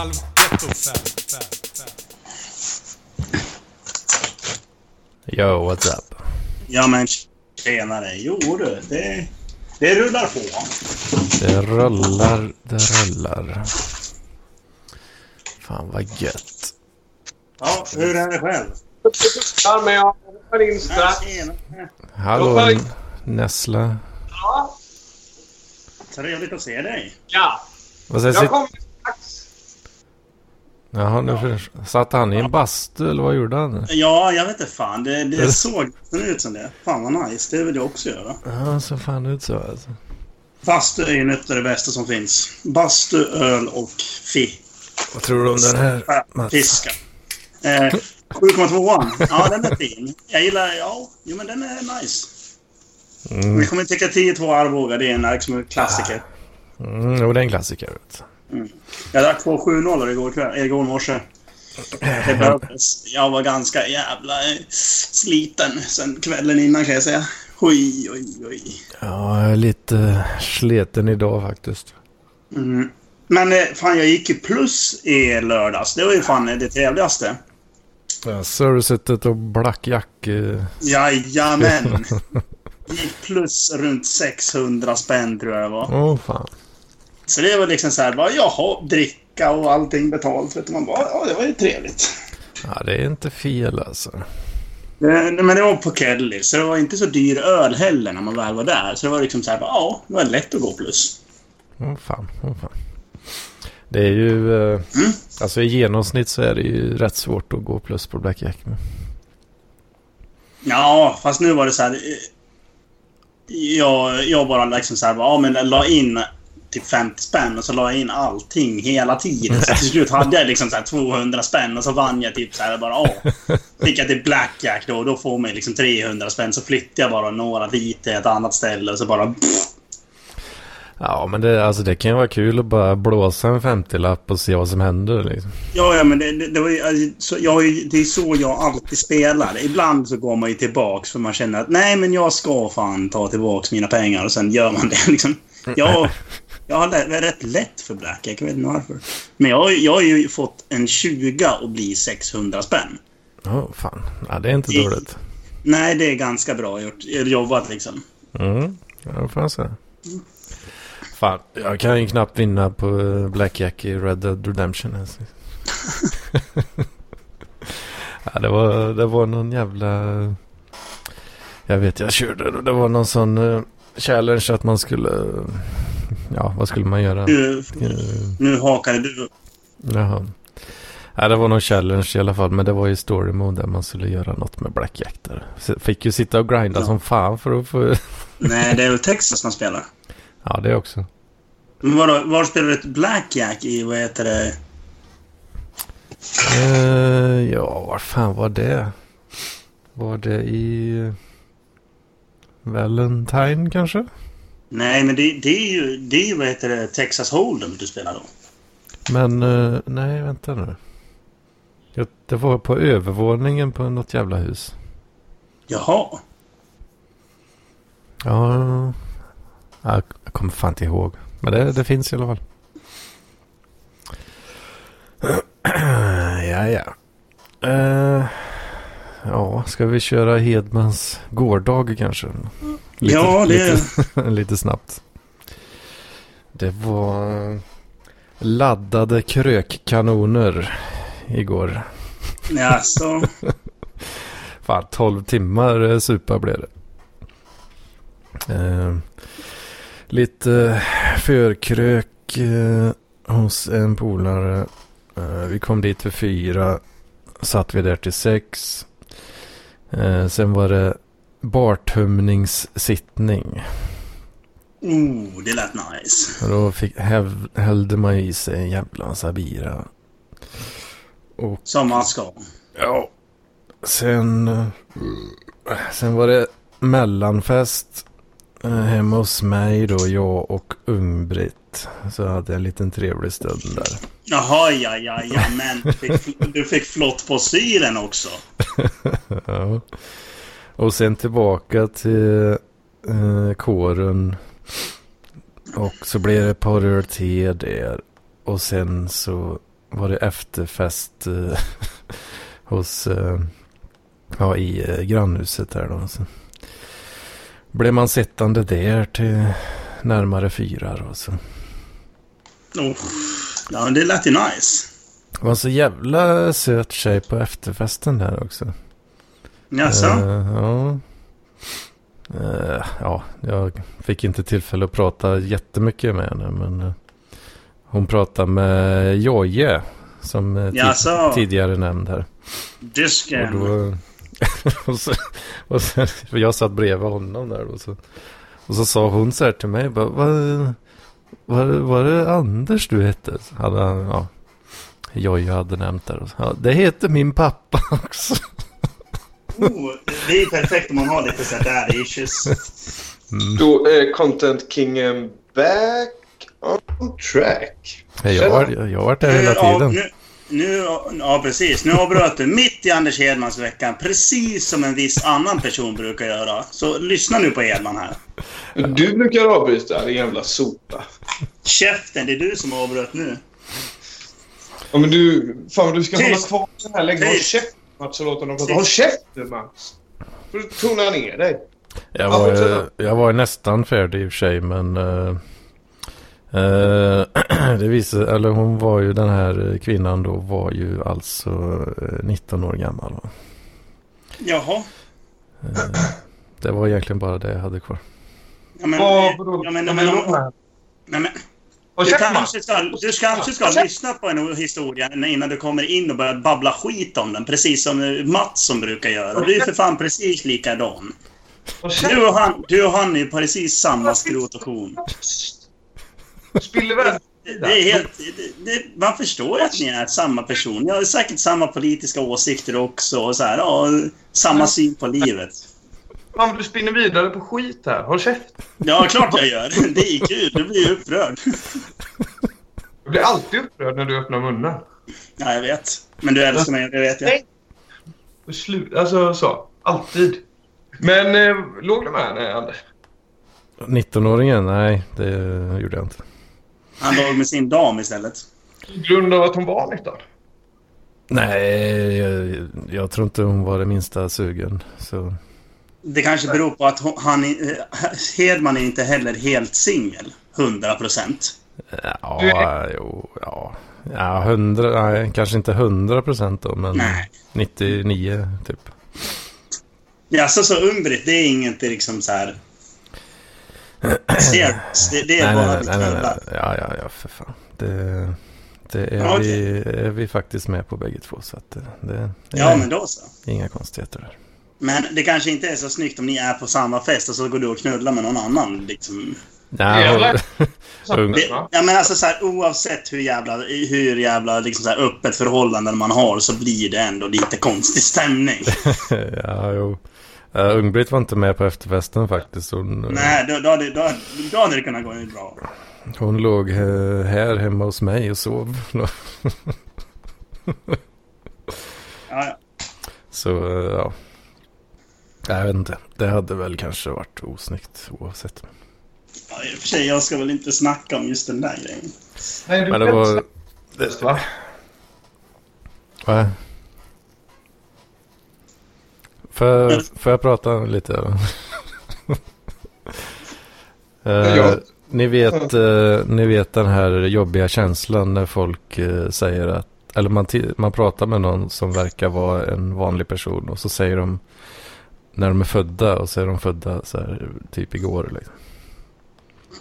halv ett och fem, fem, fem. Yo, what's up? Ja men tjenare. Jo du, det, det rullar på. Det rullar, det rullar. Fan vad gött. Ja, hur är det själv? Ja, men jag hoppar in strax. Hallå Nessla. Ja, Trevligt att se dig. ja. Vad säger Jag sitt... kommer. Jaha, nu för... satt han i en bastu eller vad gjorde han? Ja, jag vet inte fan. Det, det såg nästan ut som det. Fan vad nice. Det vill jag också göra. Ja, så fan ut så alltså. Bastu är ju något av det bästa som finns. Bastu, öl och fi. Vad tror du om den här Mats? Fiska. Eh, 7,2an. Ja, den är fin. Jag gillar... Ja, jo men den är nice. Mm, Vi kommer tycka 10-2 Arboga. Det är en liksom, klassiker. mm, jo, det är en klassiker. Vet. Jag drack två 7-0 igår, kväll, igår morse. Det behövdes. Jag var ganska jävla eh, sliten sen kvällen innan kan jag säga. Oj, oj, oj. Ja, jag är lite sleten idag faktiskt. Mm. Men eh, fan, jag gick ju plus i lördags. Det var ju fan det trevligaste. Ja, suttit och Black Jack... eh, Jajamän. Gick plus runt 600 spänn tror jag det var. Åh fan. Så det var liksom så här, bara jaha, dricka och allting betalt. Vet du, man bara, ja, det var ju trevligt. Ja, det är inte fel alltså. Eh, Men det var på Kelly, så det var inte så dyr öl heller när man väl var där. Så det var liksom så här, bara, ja, det var lätt att gå plus. Åh fan, åh fan. Det är ju... Eh, Mm. Alltså i genomsnitt så är det ju rätt svårt att gå plus på Black Jack. Ja, fast nu var det så här. eh, Jag, jag bara liksom så här, ja men la in typ 50 spänn och så la jag in allting hela tiden. Så till slut hade jag liksom så här 200 spänn och så vann jag typ så här bara, ja. Fick jag till Blackjack då och då får man liksom 300 spänn. Så flyttade jag bara några dit till ett annat ställe och så bara... Ja, men det, alltså, det kan ju vara kul att bara blåsa en 50-lapp och se vad som händer. Liksom. Ja, ja, men det, det, det var ju, alltså, så, jag, det är så jag alltid spelar. Ibland så går man ju tillbaks för man känner att nej, men jag ska fan ta tillbaks mina pengar och sen gör man det liksom. Jag, jag har lä- rätt lätt för Blackjack, jag vet inte varför. Men jag, har jag har ju fått en 20 och bli 600 spänn. Åh fan. Ja, det är inte I- dåligt. Nej, det är ganska bra gjort, jobbat liksom. Mm. Ja, får jag säga. Fan, jag kan ju knappt vinna på eh, Black Jack i Red Dead Redemption. Alltså. ja, det var, det var någon jävla... Jag vet, jag körde. Det var någon sån uh, challenge att man skulle... Ja, vad skulle man göra? Nu, Eh, nu hakade du upp. Jaha. Ja, det var någon challenge i alla fall. Men det var ju story mode där man skulle göra något med Black Jack där. Fick ju sitta och grinda Ja. som fan för att få... Nej, det är väl Texas man spelar. ja, det också. Men vadå, var spelar du ett Blackjack i, vad heter det? Eh, ja, var fan var det? Var det i Valentine kanske? Nej, men det, det är ju, det är ju, vad heter det, Texas Hold'em du spelar då. Men eh, nej, vänta nu. Ja, Det var på övervåningen på något jävla hus. Jaha. Ja, jag jag kommer fan inte ihåg. Men det, det finns i alla fall. ja, ja. Eh, ja, ska vi köra Hedmans gårdag kanske? Ja, det- Lite, lite snabbt. Det var laddade krökkanoner igår. Jaså? Fan, 12 timmar eh, supa blev det. Eh, lite förkrök eh, hos en polare. Eh, vi kom dit för fyra. Satt vi där till sex. Eh, sen var det bartömningssittning. Oh, det lät nice. Och då fick, häv, hällde man i sig en jävla massa bira. Och Som man ska. Ja. Sen, eh, sen var det mellanfest eh, hemma hos mig då, jag och Ung-Britt. Så hade jag en liten trevlig stund där. Jaha, ja, ja, ja, men du fick, du fick flott på syren också. ja. Och sen tillbaka till eh, kåren. Och så blev det ett par öl till där. Och sen så var det efterfest eh, hos, eh, ja i eh, grannhuset där då. Så blev man sittande där till närmare fyra då. Så. Oh. Ja, det lät ju nice. Det var så jävla söt tjej på efterfesten där också. Jaså? Eh, ja. Eh, ja, jag fick inte tillfälle att prata jättemycket med henne. Men eh, hon pratade med Joje. Som ti- Jaså? tidigare nämnd här. Och, Dysken. då, och, så, och så, jag satt bredvid honom där då. Så, och så sa hon så här till mig. Bara, var, var, var det Anders du hette? Hade han, ja. Joje hade nämnt där. Och så, Ja, det heter min pappa också. Oh, det är ju perfekt om man har lite sådär issues. Då är Content Kingen back on track. Jag har jag har varit där hela Ja, tiden. Nu, nu, ja, precis. Nu avbröt du mitt i Anders Hedmans vecka, precis som en viss annan person brukar göra. Så lyssna nu på Hedman här. Du brukar avbryta, din jävla sopa. Käften, det är du som avbröt nu. Ja, men du... Fan, du ska Tyst. hålla kvar den här. Lägg av käften, Mats, och låt honom prata. Håll käften, Mats! Får du tona ner dig. Jag Ja, var, jag var nästan färdig i och för sig men eh, eh, det visade, eller hon var ju den här kvinnan då var ju alltså eh, 19 år gammal. Va? Jaha. Det var egentligen bara det jag hade kvar. Ja, men, vadå? ja, men, Ja, men, men- men, nej, men, Håll du kanske ska, du kanske ska lyssna på en historia innan du kommer in och börjar babbla skit om den. Precis som eh, Mats som brukar göra. Du är för fan precis likadan. Du och han, du och han är precis samma skrot och korn. Det, är helt... Det, det, man förstår att ni är samma person. Ni har säkert samma politiska åsikter också. Och så här, ja, samma syn på livet. Fan, du spinner vidare på skit här. Håll käften! Ja, klart jag gör. Det är kul. Du blir ju upprörd. Jag blir alltid upprörd när du öppnar munnen. Ja, jag vet. Men du älskar mig, det vet jag. Nej. Slut, alltså så. Alltid. Men eh, låg du med henne, Anders? 19-åringen? Nej, det gjorde jag inte. Han låg med sin dam istället. På grund av att hon var 19? Nej, jag, jag tror inte hon var det minsta sugen. Så. Det kanske beror på att han... är- Hedman är inte heller helt singel. 100 procent. Ja, jo, ja. Ja, 100, nej, kanske inte 100 procent då, men Nej. 99 typ. Ja, så, så Umbrit, det är inget liksom så här... Serious. Det, det är Nej, bara nej, nej, nej, nej. Ja, ja, ja, för fan. Det, det är, Ja, vi, är vi faktiskt med på bägge två. Så att det, det, det Ja, men då så. inga konstigheter där. Men det kanske inte är så snyggt om ni är på samma fest och så går du och knullar med någon annan. Liksom. Nej, Det, ja, men alltså så här, oavsett hur jävla, hur jävla liksom så här, öppet förhållande man har så blir det ändå lite konstig stämning. ja, jo. Uh, Ung-Britt var inte med på efterfesten faktiskt. Hon, eh, Nej, då, då, hade- då, då hade det kunnat gå bra. hon låg eh, här hemma hos mig och sov. Ja, ja. Så, eh, ja. Jag vet inte. Det hade väl kanske varit osnyggt oavsett. Ja, I och för sig, jag ska väl inte snacka om just den där grejen. Nej, du Men det var... det... va? Va? Får jag, får jag prata lite? Ja. ni, vet, eh, ni vet den här jobbiga känslan när folk eh, säger att eller man, man pratar med någon som verkar vara en vanlig person och så säger de när de är födda och så är de födda så här, typ igår. Liksom.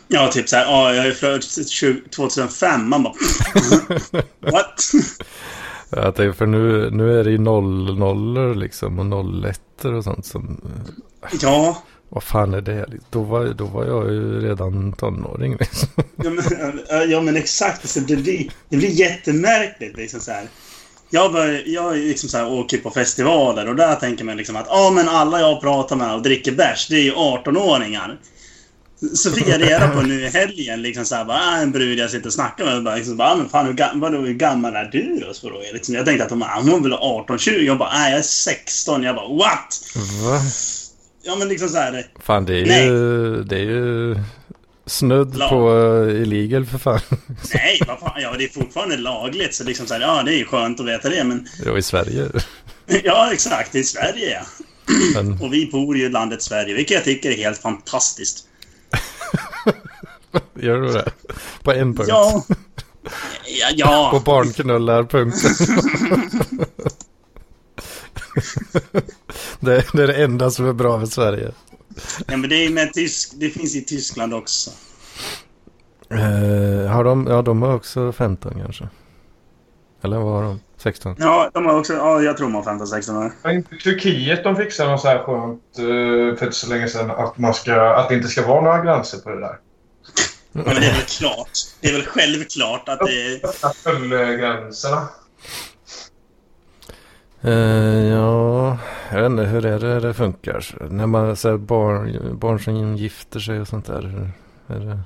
Ja, typ så här, ja, jag är född 20 2005. Man bara... What? Jag tänker, för nu, nu är det ju noll nollor liksom och nollettor och sånt som... Ja. Vad fan är det? Då var, då var jag ju redan tonåring liksom. Ja men, ja, men exakt. Det, blir, det blir jättemärkligt. Liksom, så här. Jag, bör, jag liksom, så här, åker på festivaler och där tänker man liksom att ah, men alla jag pratar med och dricker bärs, det är ju 18-åringar. Så fick jag reda på nu i helgen, liksom så här, bara, ah, en brud jag sitter och snackar med. Och bara, liksom, bara, ah, men fan, hur, gam- vadå, hur gammal är du då? Så då, liksom, jag tänkte att hon, ah, hon är väl 18-20. Jag bara, nej jag är 16. Jag bara, what? Va? Ja men liksom så här. Fan det är Nej. ju, det är ju Snudd Lag. på uh, illegal för fan. Nej, vad fan. Ja, det är fortfarande lagligt. Så liksom så här, ja, det är ju skönt att veta det. Men Jo, i Sverige. ja, exakt. I Sverige, ja. Men, Och vi bor ju i landet Sverige, vilket jag tycker är helt fantastiskt. gör du det? På en punkt. Ja. Ja, På ja. barnknullar-punkten. det, det är det enda som är bra med Sverige. Ja men det, är med tysk, det finns i Tyskland också. Eh, har de, ja, de har också 15 kanske. Eller vad har de? 16? Ja, de har också, ja, jag tror de har 15-16 år. Var inte Turkiet de fixade något så här skönt eh, för inte så länge sedan att, man ska, att det inte ska vara några gränser på det där? Ja, men det är väl klart. Det är väl självklart att det... Öppna Eh, ja, jag vet inte hur är det det funkar. När man säger barn, barn som gifter sig och sånt där. hur- Är det,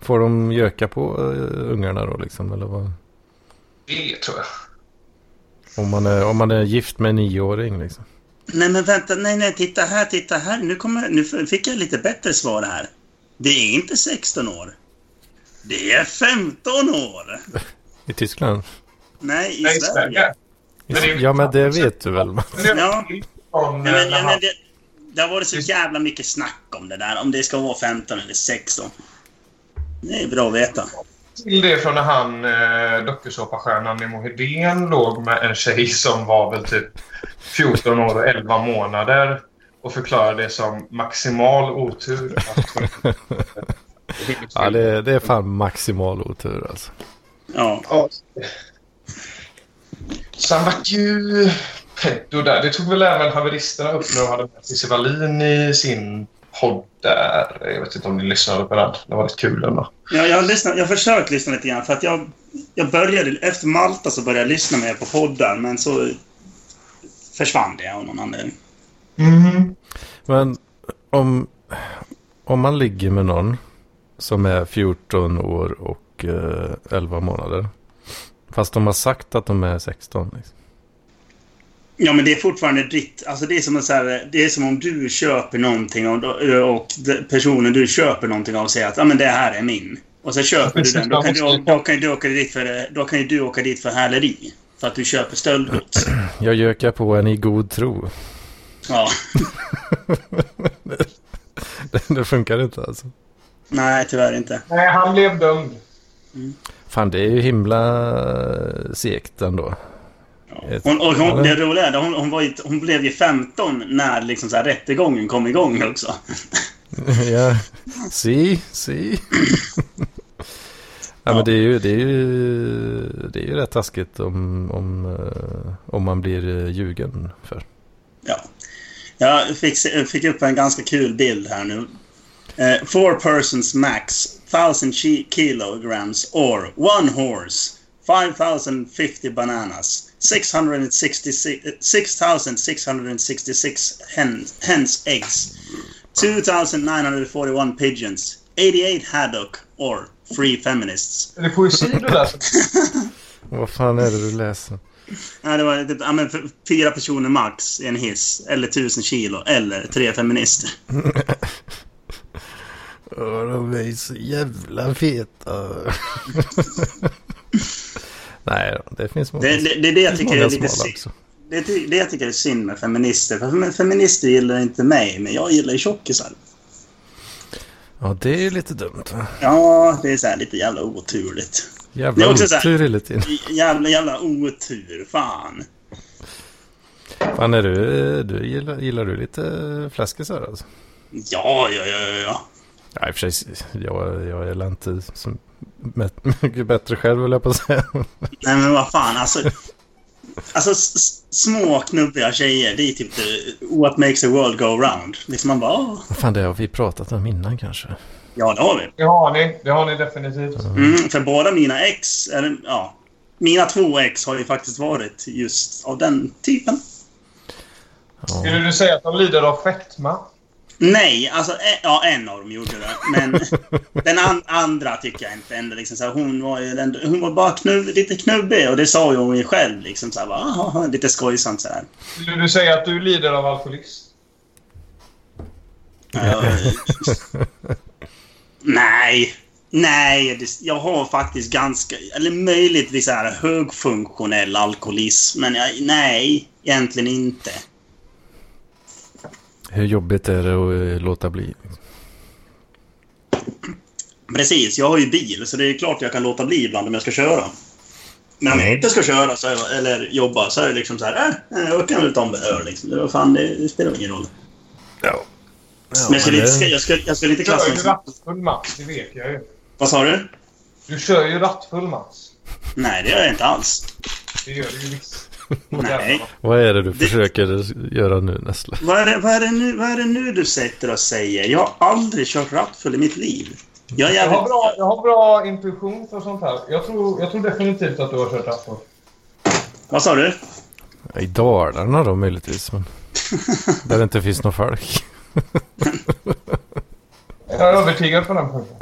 får de göka på uh, ungarna då liksom? Eller vad? Det tror jag. Om man är, om man är gift med en nioåring liksom. Nej, men vänta. Nej, nej. Titta här, titta här. Nu, kommer, nu fick jag lite bättre svar här. Det är inte 16 år. Det är 15 år. I Tyskland? Nej, i Nej, Sverige. Det är ja men det vet du väl? Ja. från, Nej, men, ja, men det, det har varit så jävla mycket snack om det där. Om det ska vara 15 eller 16. Det är bra att veta. till det från när han, eh, dokusåpastjärnan Nemo Hedén, låg med en tjej som var väl typ 14 år och 11 månader och förklarade det som maximal otur. Att- Ja det, det är fan maximal otur alltså. Ja. Ja. Sen vart ju Peddo där. Det tog väl även haveristerna upp när de hade med Cissi Wallin i sin podd där. Jag vet inte om ni lyssnade på den. Det var rätt kul ändå. Ja, jag har, lyssnat, jag har försökt lyssna lite grann för att jag, jag började, efter Malta så började jag lyssna mer på poddar men så försvann det av någon anledning. Mm. Men om, om man ligger med någon som är 14 år och eh, 11 månader. Fast de har sagt att de är 16. Liksom. Ja, men det är fortfarande ditt. Alltså det är som, så här, det är som om du köper någonting och, och personen du köper någonting av säger att ja, men det här är min. Och så köper du den. Då kan, du, då kan du åka dit för, då kan du åka dit för häleri. För att du köper stöldgods. Jag gökar på en i god tro. Ja. det, det funkar inte alltså. Nej, tyvärr inte. Nej, han blev dömd. Fan det är ju himla eh, segt ändå. Ett- Hon, och hon, det roliga är hon, hon, var ju, hon blev ju 15 när liksom så här rättegången kom igång också. ja, si, si. ja, men det är ju, det är ju, det är ju rätt taskigt om, om, eh, om man blir eh, ljugen för. Ja. Jag fick, fick upp en ganska kul bild här nu. Eh, four persons max, 1000 ki- kilograms or one horse, 5050 bananas, 666 eh, 6666 hens, hens eggs, 2941 pigeons, 88 haddock or free feminists. Är det poesi du läser? Vad fan är det du läser? Ja, det var typ, ja, men fyra personer max i en hiss, eller 1000 kilo, eller tre feminister. Är så jävla feta. Nej då, det finns många. Det, det, det är det jag tycker är lite synd. också. Det är det jag tycker är synd med feminister. För feminister gillar inte mig, men jag gillar ju tjockisar. Ja, det är lite dumt. Ja, det är så här lite jävla oturligt. Det Jävla är också otur hela tiden. Jävla, jävla otur. Fan. Fan, är du, du gillar, gillar du lite fläskisar alltså? Ja, ja, ja, ja, ja. I och för sig, jag, jag är inte så mycket bättre själv, vill jag på att säga. Nej, men vad fan. Alltså, alltså små knubbiga tjejer, det är typ the, what makes the world go round. Liksom man bara. Vad fan, det har vi pratat om innan kanske. ja, det har vi. Det har ni. Det har ni definitivt. Mm, för båda mina ex, eller ja, mina två ex har ju faktiskt varit just av den typen. Skulle Ja. du säga att de lider av fetma? Nej, alltså e- ja, en av dem gjorde det. Men den an andra tycker jag inte ändå. Liksom, så här, hon, var ju den, hon var bara knubb, lite knubbig och det sa ju hon ju själv. Liksom, så här, bara, "Ah, lite skojsamt så här. Skulle du säga att du lider av alkoholism? Ja, Nej. Nej, det, jag har faktiskt ganska... Eller möjligtvis så här högfunktionell alkoholism. Men jag, nej, egentligen inte. Hur jobbigt är det att eh, låta bli? Precis, jag har ju bil så det är klart jag kan låta bli ibland om jag ska köra. Men om jag inte ska köra så är, eller jobba så är det liksom så här, äh, jag kan väl ta en öl liksom. Det, fan, det, det spelar ingen roll. Ja. men jag skulle, inte, jag, skulle, jag skulle inte Du kör klassa ju mig rattfull Mats, det vet jag ju. Vad sa du? Du kör ju rattfull Mats. Nej, det gör jag inte alls. Det gör du ju visst. Nej. Vad är det du Det- försöker göra nu Nessla? Vad är, det, vad, är det nu, vad är det nu du sätter och säger? Jag har aldrig kört rattfull i mitt liv. Jag Jag har, bra, jag har bra intuition för sånt här. Jag tror, jag tror definitivt att du har kört rattfull. Vad sa du? I Dalarna då möjligtvis. Men där det inte finns någon folk. Jag är övertygad på den punkten.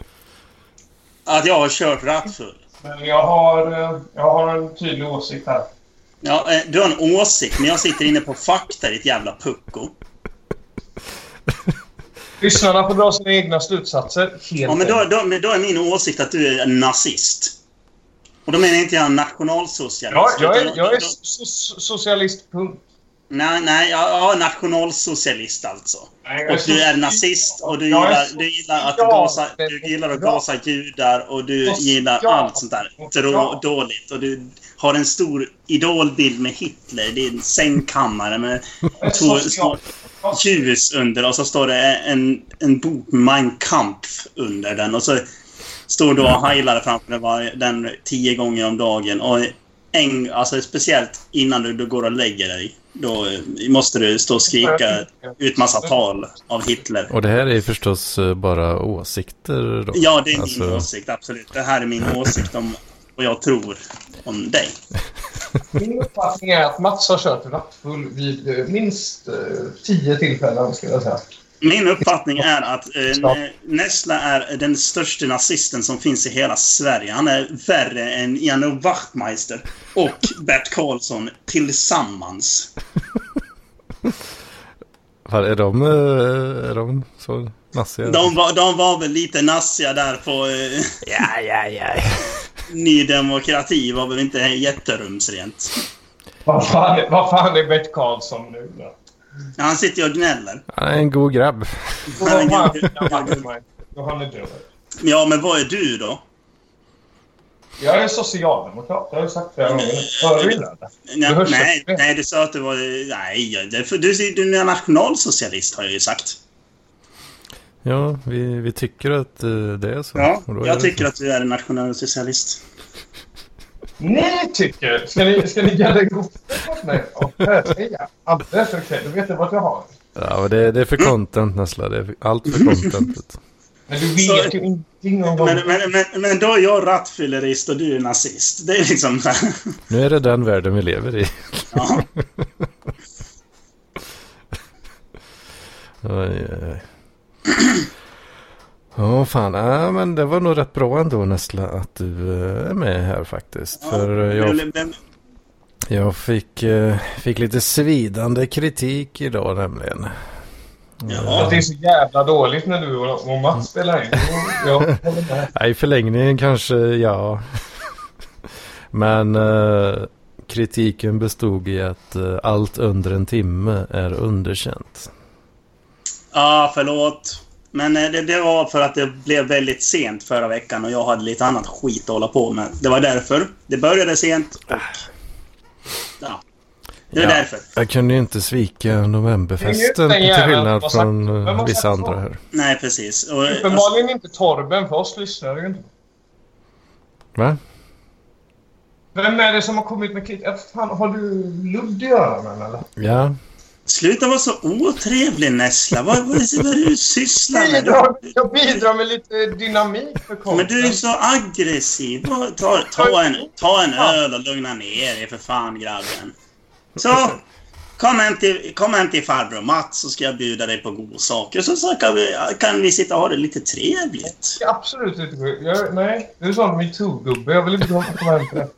Att jag har kört rattfull? Men jag har, eh, jag har en tydlig åsikt här. Ja, eh, du har en åsikt, men jag sitter inne på fakta, ditt jävla pucko. Lyssnarna får dra sina egna slutsatser. Ja, men då, då, men då är min åsikt att du är en nazist. Och då menar inte jag nationalsocialist. Ja, jag är, jag är so so socialist, punkt. Nej, nej, ja, ja, nationalsocialist alltså. Nej, jag Och du är nazist och du Jag gillar, du gillar att gasa, du gillar att gasa judar och du gillar allt sånt där drå, dåligt. Och du har en stor idolbild med Hitler. Det är en sängkammare med två små ljus under och så står det en, en bok Mein Kampf under den. Och så står du och heilar framför den, var- den tio gånger om dagen. Och en, alltså speciellt innan du, du går och lägger dig. Då eh, måste du stå och skrika ut massa tal av Hitler. Och det här är förstås eh, bara åsikter då. Ja, det är min Alltså, åsikt. Absolut. Det här är min åsikt om vad jag tror om dig. Min uppfattning är att Mats har kört rattfull vid eh, minst eh, tio tillfällen, skulle jag säga. Min uppfattning är att eh. Nessla är den största nazisten som finns i hela Sverige. Han är värre än Janne Wachtmeister och Bert Karlsson tillsammans. är de, eh, är de så naziga? De var, de var väl lite nassiga där på Ja, ja, ja. Ny Demokrati. var väl inte jätterumsrent. Vad fan, är- vad fan är Bert Karlsson nu då? Ja, Han sitter ju och gnäller. Han är en god grabb. Han är fan gud- är han? Är död. Ja, men vad är du då? Jag är socialdemokrat, det har jag sagt flera gånger. Du det? Nej, Du nej, du sa att du var... Nej, för, du, du är nationalsocialist har jag ju sagt. Ja, vi, vi tycker att eh, det är så. Ja, jag tycker så. att du är en nationalsocialist. Ni tycker... Ska ni, ska ni gadda ihop mig? Och säga alldeles okej, då vet jag vad jag har. Ja, men det, det är för content Nessla. Det är allt för contentet. Men du vet ju ingenting om vad... Men, men, men, men då är jag rattfyllerist och du är nazist. Det är liksom... så. Nu är det den världen vi lever i. Ja. Oj, oj, Ja, fan. Ja, men det var nog rätt bra ändå Nessla att du eh, är med här faktiskt. För eh, jag, jag fick, eh, fick lite svidande kritik idag nämligen. Ja. Att det är så jävla dåligt när du och Mats spelar in. Ja, I förlängningen kanske ja. Men eh, kritiken bestod i att eh, allt under en timme är underkänt. Ja, förlåt. Men eh, det, det var för att det blev väldigt sent förra veckan och jag hade lite annat skit att hålla på med. Det var därför. Det började sent och... Ja. Det är Ja. därför. Jag kunde ju inte svika novemberfesten till skillnad från eh, vissa andra här. Nej, precis. Och, alltså, Uppenbarligen inte Torben, för oss lyssnar ju inte. Va? Vem är det som har kommit med kritik? Ja, Fan, har du ludd i öronen eller? Ja, sluta vara så otrevlig, Nessla. Vad, vad, vad du sysslar med? Bidrar, Du, jag bidrar med lite dynamik för konsten. men du är så aggressiv. Ta, ta, en, ta en öl och lugna ner dig för fan, grabben. Så, kom hem till, kom hem till farbror Mats så ska jag bjuda dig på godsaker. Så, så kan, vi, kan vi sitta och ha det lite trevligt. Absolut inte. Jag, nej, du är sån metoo-gubbe. Jag vill inte komma hem till det.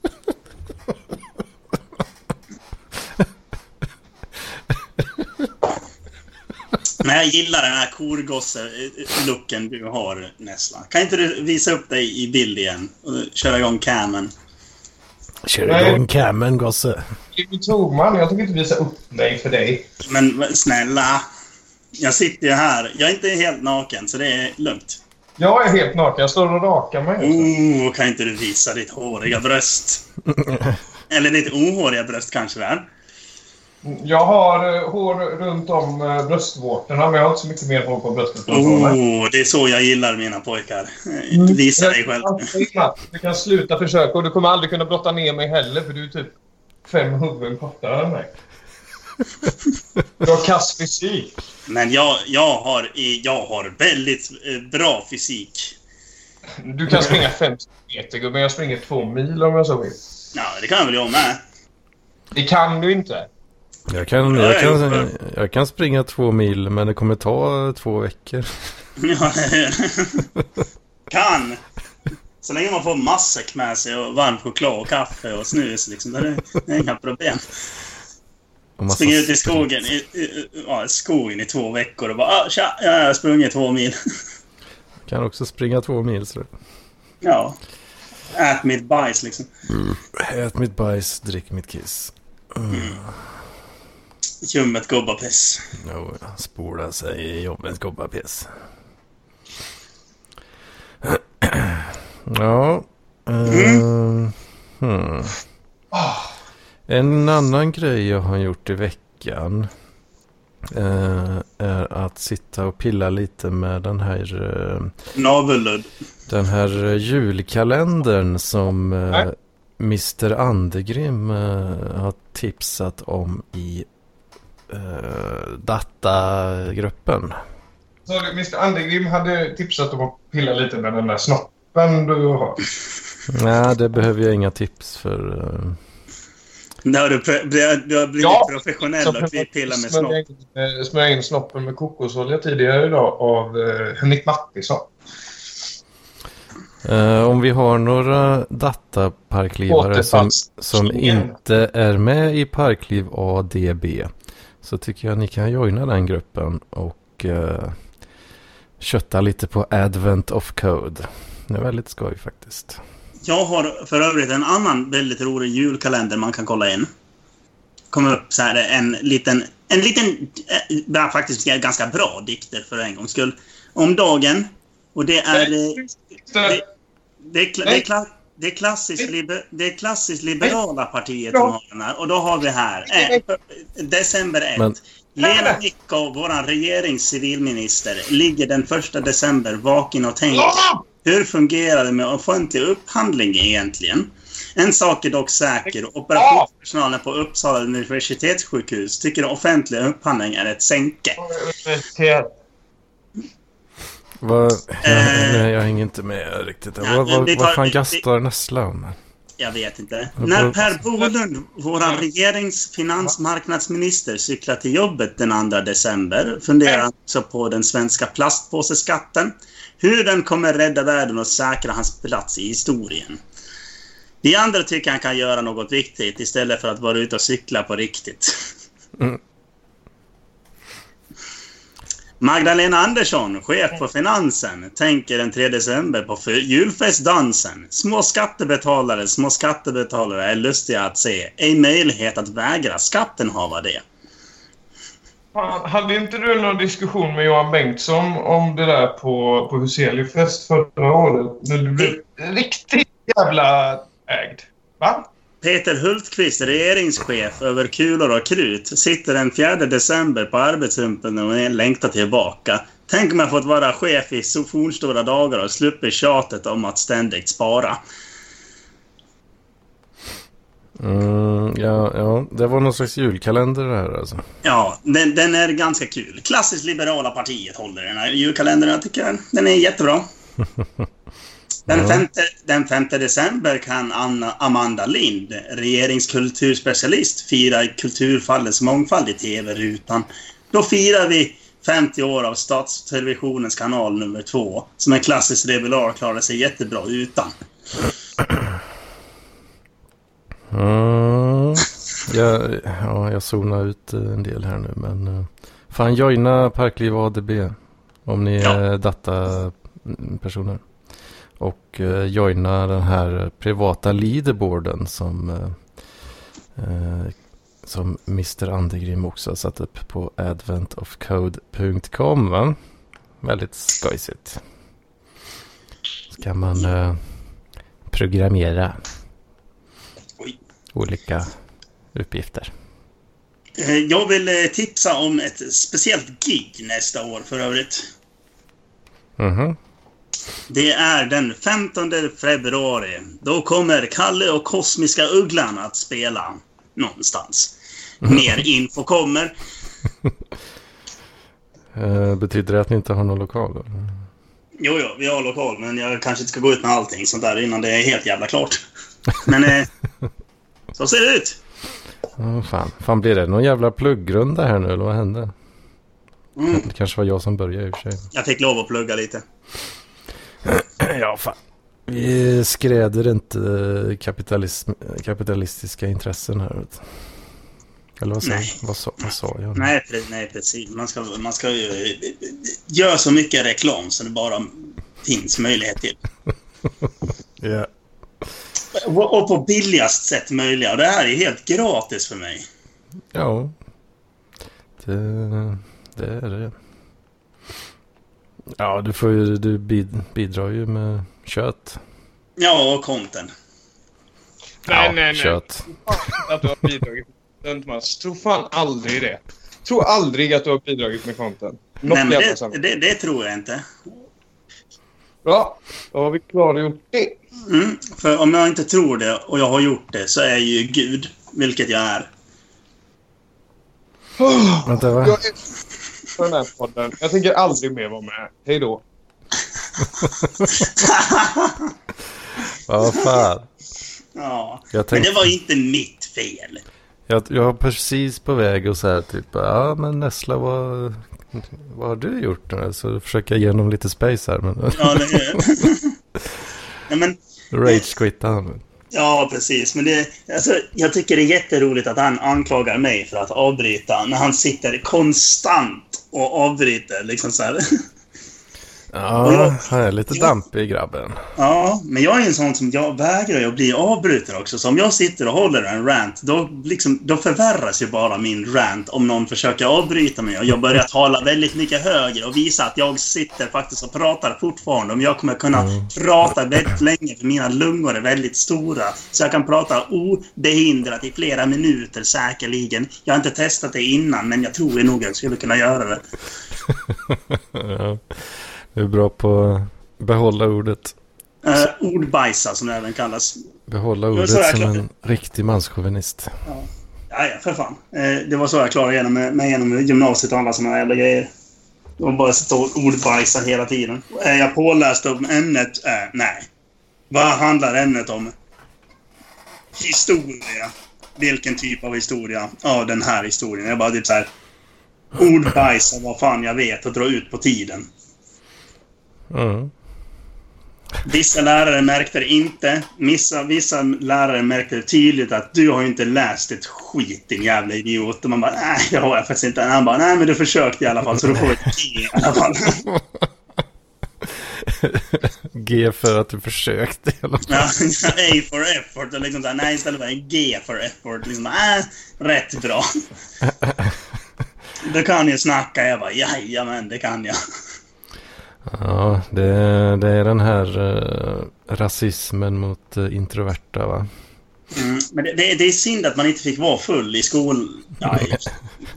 Men jag gillar den här korgosse-looken du har, Nessla. Kan inte du visa upp dig i bild igen och köra igång camen? Kör igång camen gosse. Du tog man. Jag tänker inte visa upp mig för dig. Men men snälla. Jag sitter ju här. Jag är inte helt naken, så det är lugnt. Jag är helt naken. Jag står och rakar mig. Oh, kan inte du visa ditt håriga bröst? Eller ditt ohåriga bröst kanske det är. Jag har eh, hår runt om eh, bröstvårtorna, men jag har inte så mycket mer hår på bröstet. Oh, det är så jag gillar mina pojkar. Eh, Visa dig själv. Du kan sluta försöka och du kommer aldrig kunna brotta ner mig heller för du är typ fem huvuden kortare än mig. Du har kass fysik. Men jag, jag, har, jag har väldigt eh, bra fysik. Du kan springa fem meter gubben. Jag springer två mil om jag så vill. Ja, det kan väl jag med. Det kan du inte. Jag kan, Ja, jag, kan, jag kan springa två mil men det kommer ta två veckor. Ja, kan! Så länge man får matsäck med sig och varm choklad och kaffe och snus liksom. Det är, det är inga problem. Springa ut i skogen i, i, ja, i skogen i två veckor och bara ah, tja, jag har sprungit två mil. Kan också springa två mil. Så. Ja. Ät mitt bajs liksom. Ät mitt bajs, drick mitt kiss. Ljummet gubbapiss. Jo, spola sig i jobbet, gobbapiss. ja. ehm, hmm. En annan grej jag har gjort i veckan eh, är att sitta och pilla lite med den här, eh, Navelludd. den här julkalendern som Nej. Mr Andegrim har tipsat om i eh, datagruppen. Så Mr Andegrim hade tipsat om att pilla lite med den där snoppen du har. Nej, det behöver jag inga tips för. eh. Nu har du, du har blivit Ja, professionell och vi pillar med snopp. smörja in, eh, smörja in snoppen med kokosolja tidigare idag av eh, Henrik Mattisson. Eh, om vi har några dataparklivare som, som inte är med i Parkliv ADB så tycker jag ni kan joina den gruppen och uh, kötta lite på Advent of Code. Det är väldigt skoj faktiskt. Jag har för övrigt en annan väldigt rolig julkalender man kan kolla in. Kommer upp så här en liten, en liten, äh, faktiskt ganska bra dikter för en gångs skull. Om dagen. Och det är... eh, Det, det, det, är, kla- det, är klassiskt liber, det är klassiskt liberala partiet som har den här. Och då har vi här. Eh, december 1. Men- Lena Micko, vår regeringscivilminister, ligger den första december vaken och tänker. Hur fungerar det med offentlig upphandling egentligen? En sak är dock säker. Operationspersonalen på Uppsala universitetssjukhus tycker offentlig upphandling är ett sänke. Vad, jag, Eh, nej, jag hänger inte med riktigt. ja, vad, vad, vad fan gastar Nessla om? Jag vet inte. När Per Bolund, vår regeringsfinansmarknadsminister, cyklar till jobbet den 2 december funderar han också på den svenska plastpåseskatten. Hur den kommer rädda världen och säkra hans plats i historien. Vi andra tycker han kan göra något viktigt istället för att vara ute och cykla på riktigt. Mm. Magdalena Andersson, chef på Finansen, tänker den 3 december på julfestdansen. Små skattebetalare, små skattebetalare är lustiga att se. Ej möjlighet att vägra skatten hava det. Fan, hade inte du någon diskussion med Johan Bengtsson om det där på, på Huseliufest förra året? När du blev riktigt jävla ägd. Va? Peter Hultqvist, regeringschef över kulor och krut, sitter den 4 december på arbetshumpen och längtar tillbaka. Tänk om jag fått vara chef i så fornstora dagar och sluppit tjatet om att ständigt spara. Mm, ja, ja, det var någon slags julkalender det här alltså. Ja, den, den är ganska kul. Klassiskt liberala partiet håller den här julkalendern. Jag tycker den är jättebra. Den Ja. 5, den 5 december kan Anna, Amanda Lind, regeringskulturspecialist, fira kulturfallets mångfald i TV-rutan. Då firar vi 50 år av Statstelevisionens kanal nummer två, som en klassisk liberal klarar sig jättebra utan. Mm, jag, ja, jag zonar ut eh, en del här nu men... eh, Fan, joina Parkliv ADB. Om ni Ja. är datapersoner. Och eh, joina den här privata leaderboarden som, eh, eh, som Mr. Andegrim också har satt upp på adventofcode.com. Va? Väldigt skojsigt. Så kan man eh, programmera Oj. olika uppgifter. Eh, Jag vill eh, tipsa om ett speciellt gig nästa år för övrigt. Mhm. Det är den 15 februari. Då kommer Kalle och Kosmiska Ugglan att spela någonstans. Mer info kommer. Eh, betyder det att ni inte har någon lokal? Då? Jo, jo, vi har lokal, men jag kanske inte ska gå ut med allting sånt där innan det är helt jävla klart. Men eh, så ser det ut. Ja, fan. fan, blir det någon jävla pluggrunda här nu eller vad hände? Mm. Det kanske var jag som började i och för sig. Jag fick lov att plugga lite. Ja, fan. Vi skräder inte kapitalism, kapitalistiska intressen här. Vet. Eller vad Nej. vad sa, vad sa jag? Nej, nej precis. Man ska, man ska ju eh, göra så mycket reklam som det bara finns möjlighet till. Ja. Och och på billigast sätt möjliga. Det här är helt gratis för mig. Ja. Det, det är det. Ja, du, får ju, du bid, bidrar ju med kött. Ja, och content. Nej, ja, nej, nej. kött. Att du har bidragit med content, Mats. Tro fan aldrig det. Tro aldrig att du har bidragit med content. Något Nej, men det, det, det tror jag inte. Bra, då har vi klargjort det. Mm, för om jag inte tror det och jag har gjort det så är jag ju Gud. Vilket jag är. Vänta, va? Jag är för den här podden. Jag tänker aldrig mer vara med. Hej då. Vad fan. Ja. Jag Men tänkte, det var inte mitt fel. jag, jag var precis på väg och så här typ. Ja, men Nessla, vad, vad har du gjort nu? Så försöker jag ge honom lite space här. Men Ja, det, Nej, men, rage-quittade han. ja, precis. Men det, alltså, jag tycker det är jätteroligt att han anklagar mig för att avbryta när han sitter konstant och avbryter. Liksom så här. Ja, han är lite dampig grabben. Ja, men jag är en sån som jag vägrar att bli avbruten också. Så om jag sitter och håller en rant, då, liksom, då förvärras ju bara min rant om någon försöker avbryta mig och jag börjar tala väldigt mycket högre och visa att jag sitter faktiskt och pratar fortfarande. Om jag kommer kunna prata väldigt länge, för mina lungor är väldigt stora. Så jag kan prata obehindrat i flera minuter säkerligen. Jag har inte testat det innan, men jag tror nog jag skulle kunna göra det. Ja. Du är bra på att behålla ordet. Uh, ordbajsa, som det även kallas. Behålla ordet som en riktig manschauvinist. Ja, ja, för fan. Eh, det var så jag klarade igenom mig mig genom gymnasiet och alla här jävla grejer. Det var bara sitta och ordbajsa hela tiden. Är jag påläst om ämnet? Eh, nej. Vad handlar ämnet om? Historia. Vilken typ av historia? Ja, den här historien. Jag bara typ så här... Ordbajsa vad fan jag vet och dra ut på tiden. Mm. Vissa lärare märkte det inte. Vissa, vissa lärare märkte det tydligt att du har inte läst ett skit din jävla idiot. Och man bara, nej det har jag faktiskt inte. Han bara, nej men du försökte i alla fall så du får ett G i alla fall. G för att du försökte i alla fall. Ja, A for effort och liksom så här, nej istället för en G for effort. Liksom, äh, rätt bra. Du kan ju snacka. Jag bara, jajamän det kan jag. Ja, det, det är den här eh, rasismen mot eh, introverta va? Mm, men det, det, det är synd att man inte fick vara full i skolan. Ja,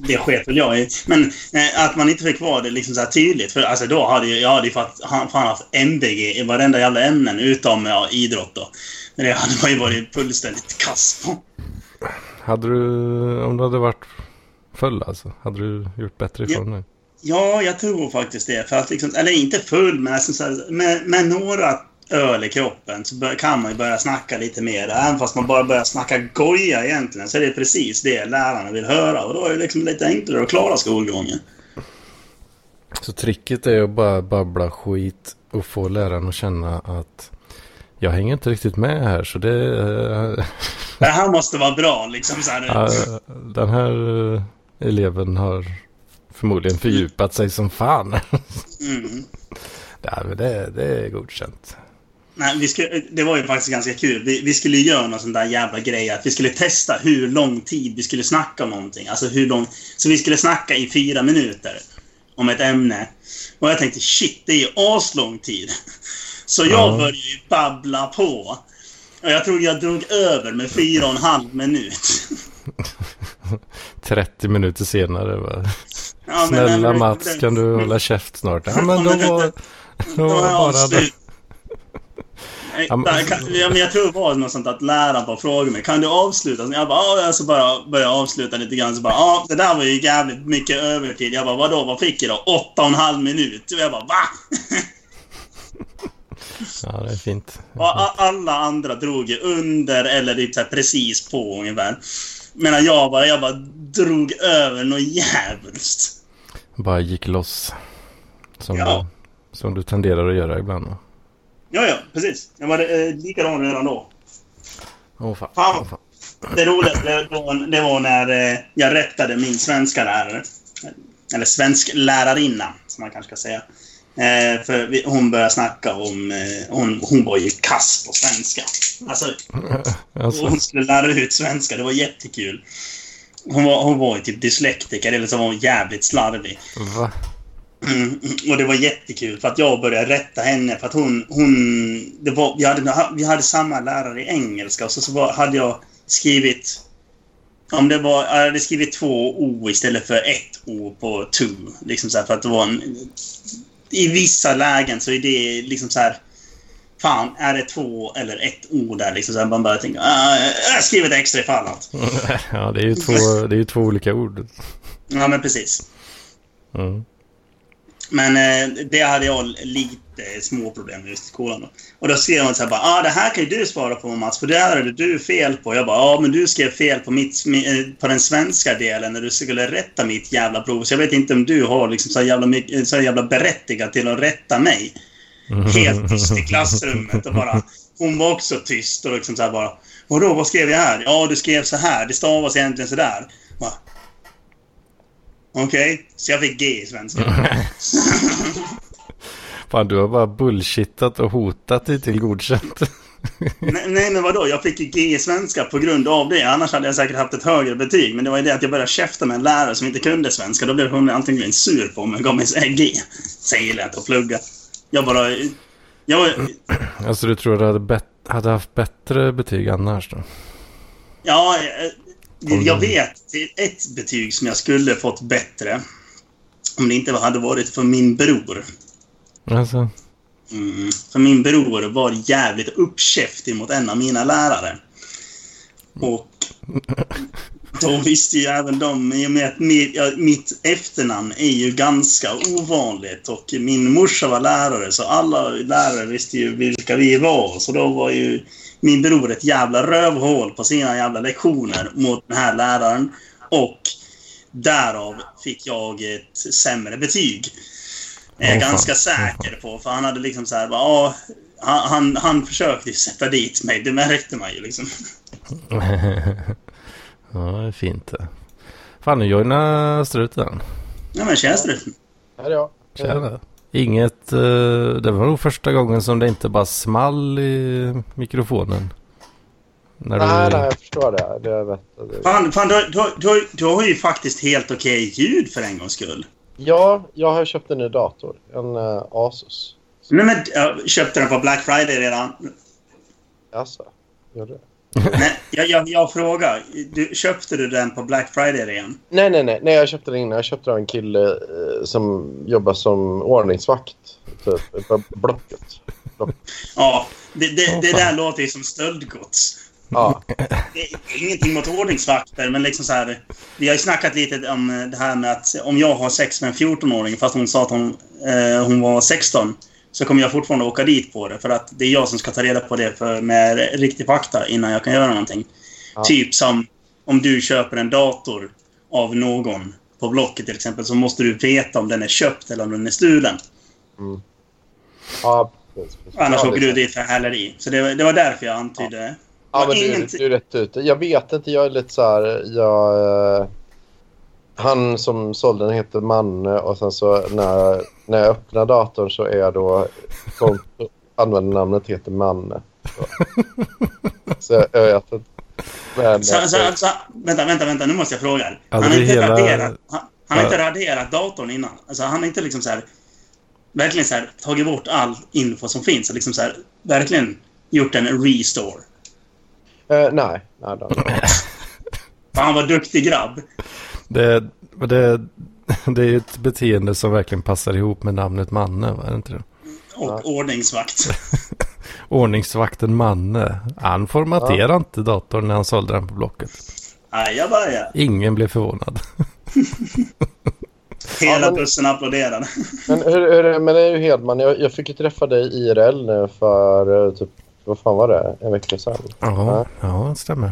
det sket väl jag i. Men eh, att man inte fick vara det liksom så här tydligt. För alltså, då hade ju- jag hade ju fått, fan haft MBG i varenda jävla ämnen utom ja, idrott då. Men det hade man ju varit fullständigt kass på. Hade du, om du hade varit full alltså, hade du gjort bättre ifrån dig? Ja, jag tror faktiskt det. För att liksom, eller inte full, men alltså med, med några öl i kroppen så bör, kan man ju börja snacka lite mer. Även fast man bara börjar snacka goja egentligen så är det precis det lärarna vill höra. Och då är det liksom lite enklare att klara skolgången. Så tricket är att bara babbla skit och få läraren att känna att jag hänger inte riktigt med här så det... eh, Det här måste vara bra liksom så här. den här eh, eleven har förmodligen fördjupat sig som fan. Mm. men det, det är godkänt. Nej, vi skulle, det var ju faktiskt ganska kul. Vi, vi skulle göra någon sån där jävla grej att vi skulle testa hur lång tid vi skulle snacka om någonting. Alltså hur lång... Så vi skulle snacka i fyra minuter om ett ämne. Och jag tänkte shit, det är ju aslång tid. Så jag Ja. började ju babbla på. Och jag tror jag drog över med fyra och en halv minut. 30 minuter senare va. Ja, Snälla men- Mats, kan du hålla käft snart? Ja, men då var, då var bara det. Ja, men- jag tror det var något sånt att läraren bara frågade mig Kan du avsluta? Så jag bara, ja, så bara började avsluta lite grann. Så bara, ja, det där var ju jävligt mycket övertid. Jag bara, vadå, vad fick jag då? Åtta och en halv minut. Och jag bara, va? Ja, det är fint. Och alla andra drog ju under eller typ precis på ungefär. Medan jag bara, jag bara drog över något jävligt. Bara gick loss. Som, Ja. du, som du tenderar att göra ibland. va? Ja, ja, precis. Jag var eh, likadan redan då. Åh fan. Fan. Åh, fan. Det roligaste det var när eh, jag rättade min svenska lärare. Eller svensk lärarinna, som man kanske ska säga. Eh, för vi, hon började snacka om... Eh, hon, hon var ju kass på svenska. Alltså, Alltså, hon skulle lära ut svenska. Det var jättekul. Hon var, hon var ju typ dyslektiker, eller så var hon jävligt slarvig. va? Mm, och det var jättekul för att jag började rätta henne för att hon... hon det var, vi, hade, vi hade samma lärare i engelska och så, så var, hade jag skrivit... Om det var, jag hade skrivit två O istället för ett O på to. Liksom så här, för att det var en... I vissa lägen så är det liksom så här... Fan, är det två eller ett O där? Liksom så här, man bara tänker... "Ah, jag har skrivit extra ifall att... Ja, det är ju två, det är två olika ord. Ja, men precis. Mm. Men eh, det hade jag lite små problem med just i skolan. Då. Och då skrev hon så här bara, ah, det här kan ju du svara på Mats, för det här hade du fel på. Jag bara, ja men du skrev fel på, mitt, mi- eh, på den svenska delen när du skulle rätta mitt jävla prov. Så jag vet inte om du har liksom så jävla, så jävla berättigat till att rätta mig. Helt tyst i klassrummet och bara... Hon var också tyst och liksom så här bara... Vadå, vad skrev jag här? Ja, du skrev så här. Det stavas egentligen så där. Okej, så jag fick G i svenska. Fan, du har bara bullshittat och hotat dig till godkänt. nej, nej, men vadå? Jag fick ju G i svenska på grund av det. Annars hade jag säkert haft ett högre betyg. Men det var ju det att jag började käfta med en lärare som inte kunde svenska. Då blev hon antingen sur på mig och gav mig G. Sen gillade jag inte att plugga. Jag bara... Jag Alltså du tror du hade, bet- hade haft bättre betyg annars då? Ja, eh, jag vet ett betyg som jag skulle fått bättre. Om det inte hade varit för min bror. Alltså, Mm. För min bror var jävligt uppkäftig mot en av mina lärare. Och då visste ju även de, i och med att mitt, efternamn är ju ganska ovanligt och min morsa var lärare så alla lärare visste ju vilka vi var. Så då var ju min bror ett jävla rövhål på sina jävla lektioner mot den här läraren. Och därav fick jag ett sämre betyg. Är jag Åh, fan. ganska säker på. För han hade liksom så här, bara, ja, han, han, han försökte sätta dit mig. Det märkte man ju liksom. ja det är fint det. Fan, nu joinar struten. Ja men känns det? Här är jag. Tjena. Inget, eh, det var nog första gången som det inte bara small i mikrofonen. När Nej, du... nej, jag förstår det. det, vet, det. Fan, fan du, du, du, du har ju faktiskt helt okej ljud för en gångs skull. Ja, jag har köpt en ny dator. En uh, Asus. Nej men, jag köpte den på Black Friday redan. Alltså, gör det? Nej, jag, jag, jag frågar. Du, köpte du den på Black Friday redan? Nej, nej, nej, nej. Jag köpte den innan. Jag köpte den av en kille eh, som jobbar som ordningsvakt. Typ, på Blocket. Block. Ja, det, det, det där låter ju som stöldgods. Ja, Det är ingenting mot ordningsvakter, men liksom så här. Vi har ju snackat lite om det här med att om jag har sex med en 14-åring fast hon sa att hon, eh, hon var 16 så kommer jag fortfarande åka dit på det. För att det är jag som ska ta reda på det för, med riktig fakta innan jag kan göra någonting. Ja. Typ som om du köper en dator av någon på Blocket till exempel så måste du veta om den är köpt eller om den är stulen. ja precis. precis. Annars ja, åker du dit för häleri. Så det, var- det var därför jag antydde. Ja, men du, du är rätt ute. Jag vet inte. Jag är lite så här... Jag... eh, han som sålde den heter Manne och sen så när, när jag öppnar datorn så är då konto, användarnamnet heter Manne. Så, så jag, jag vet inte. Men, Så, så, så, vänta, vänta, vänta. Nu måste jag fråga. Han har är inte hela- raderat... Han, han har Ja. inte raderat datorn innan. Alltså, han har inte liksom så här... Verkligen så här tagit bort all info som finns och liksom så här... Verkligen gjort en restore. eh, nej, nej. För han var duktig grabb. Det, det, det är ju ett beteende som verkligen passar ihop med namnet Manne, va? Är det inte det? Och Ja. ordningsvakt. Ordningsvakten Manne. Han formaterade inte datorn när han sålde den på Blocket. Ajabaja. Ingen blev förvånad. Hela Ja, bussen applåderade. Men, hur, hur, men det är ju Hedman, jag, jag fick ju träffa dig IRL nu för eh, typ, vad fan var det? En vecka sedan. Ja, ja det stämmer.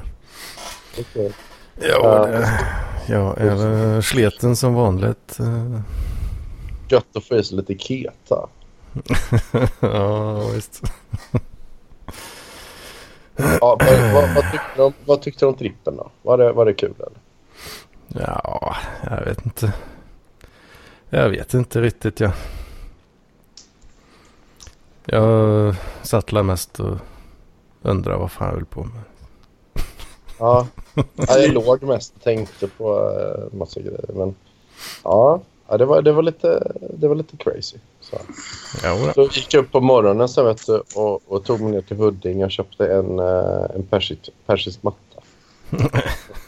Okej. Ja, det, ja eller sleten som vanligt. Gött att få i sig lite keta. ja, visst. Ja, vad, vad, vad, tyckte du om, vad tyckte du om trippen då? Var det, var det kul eller? Ja, jag vet inte. Jag vet inte riktigt, ja. Jag satt där mest och undrade vad fan jag höll på med. Ja, ja jag låg mest och tänkte på uh, massa grejer. Men ja, ja det, var, det, var lite, det var lite crazy. Så. Ja, Så gick jag upp på morgonen sen vet du, och, och tog mig ner till Huddinge och köpte en, uh, en persisk, persisk matta. Jag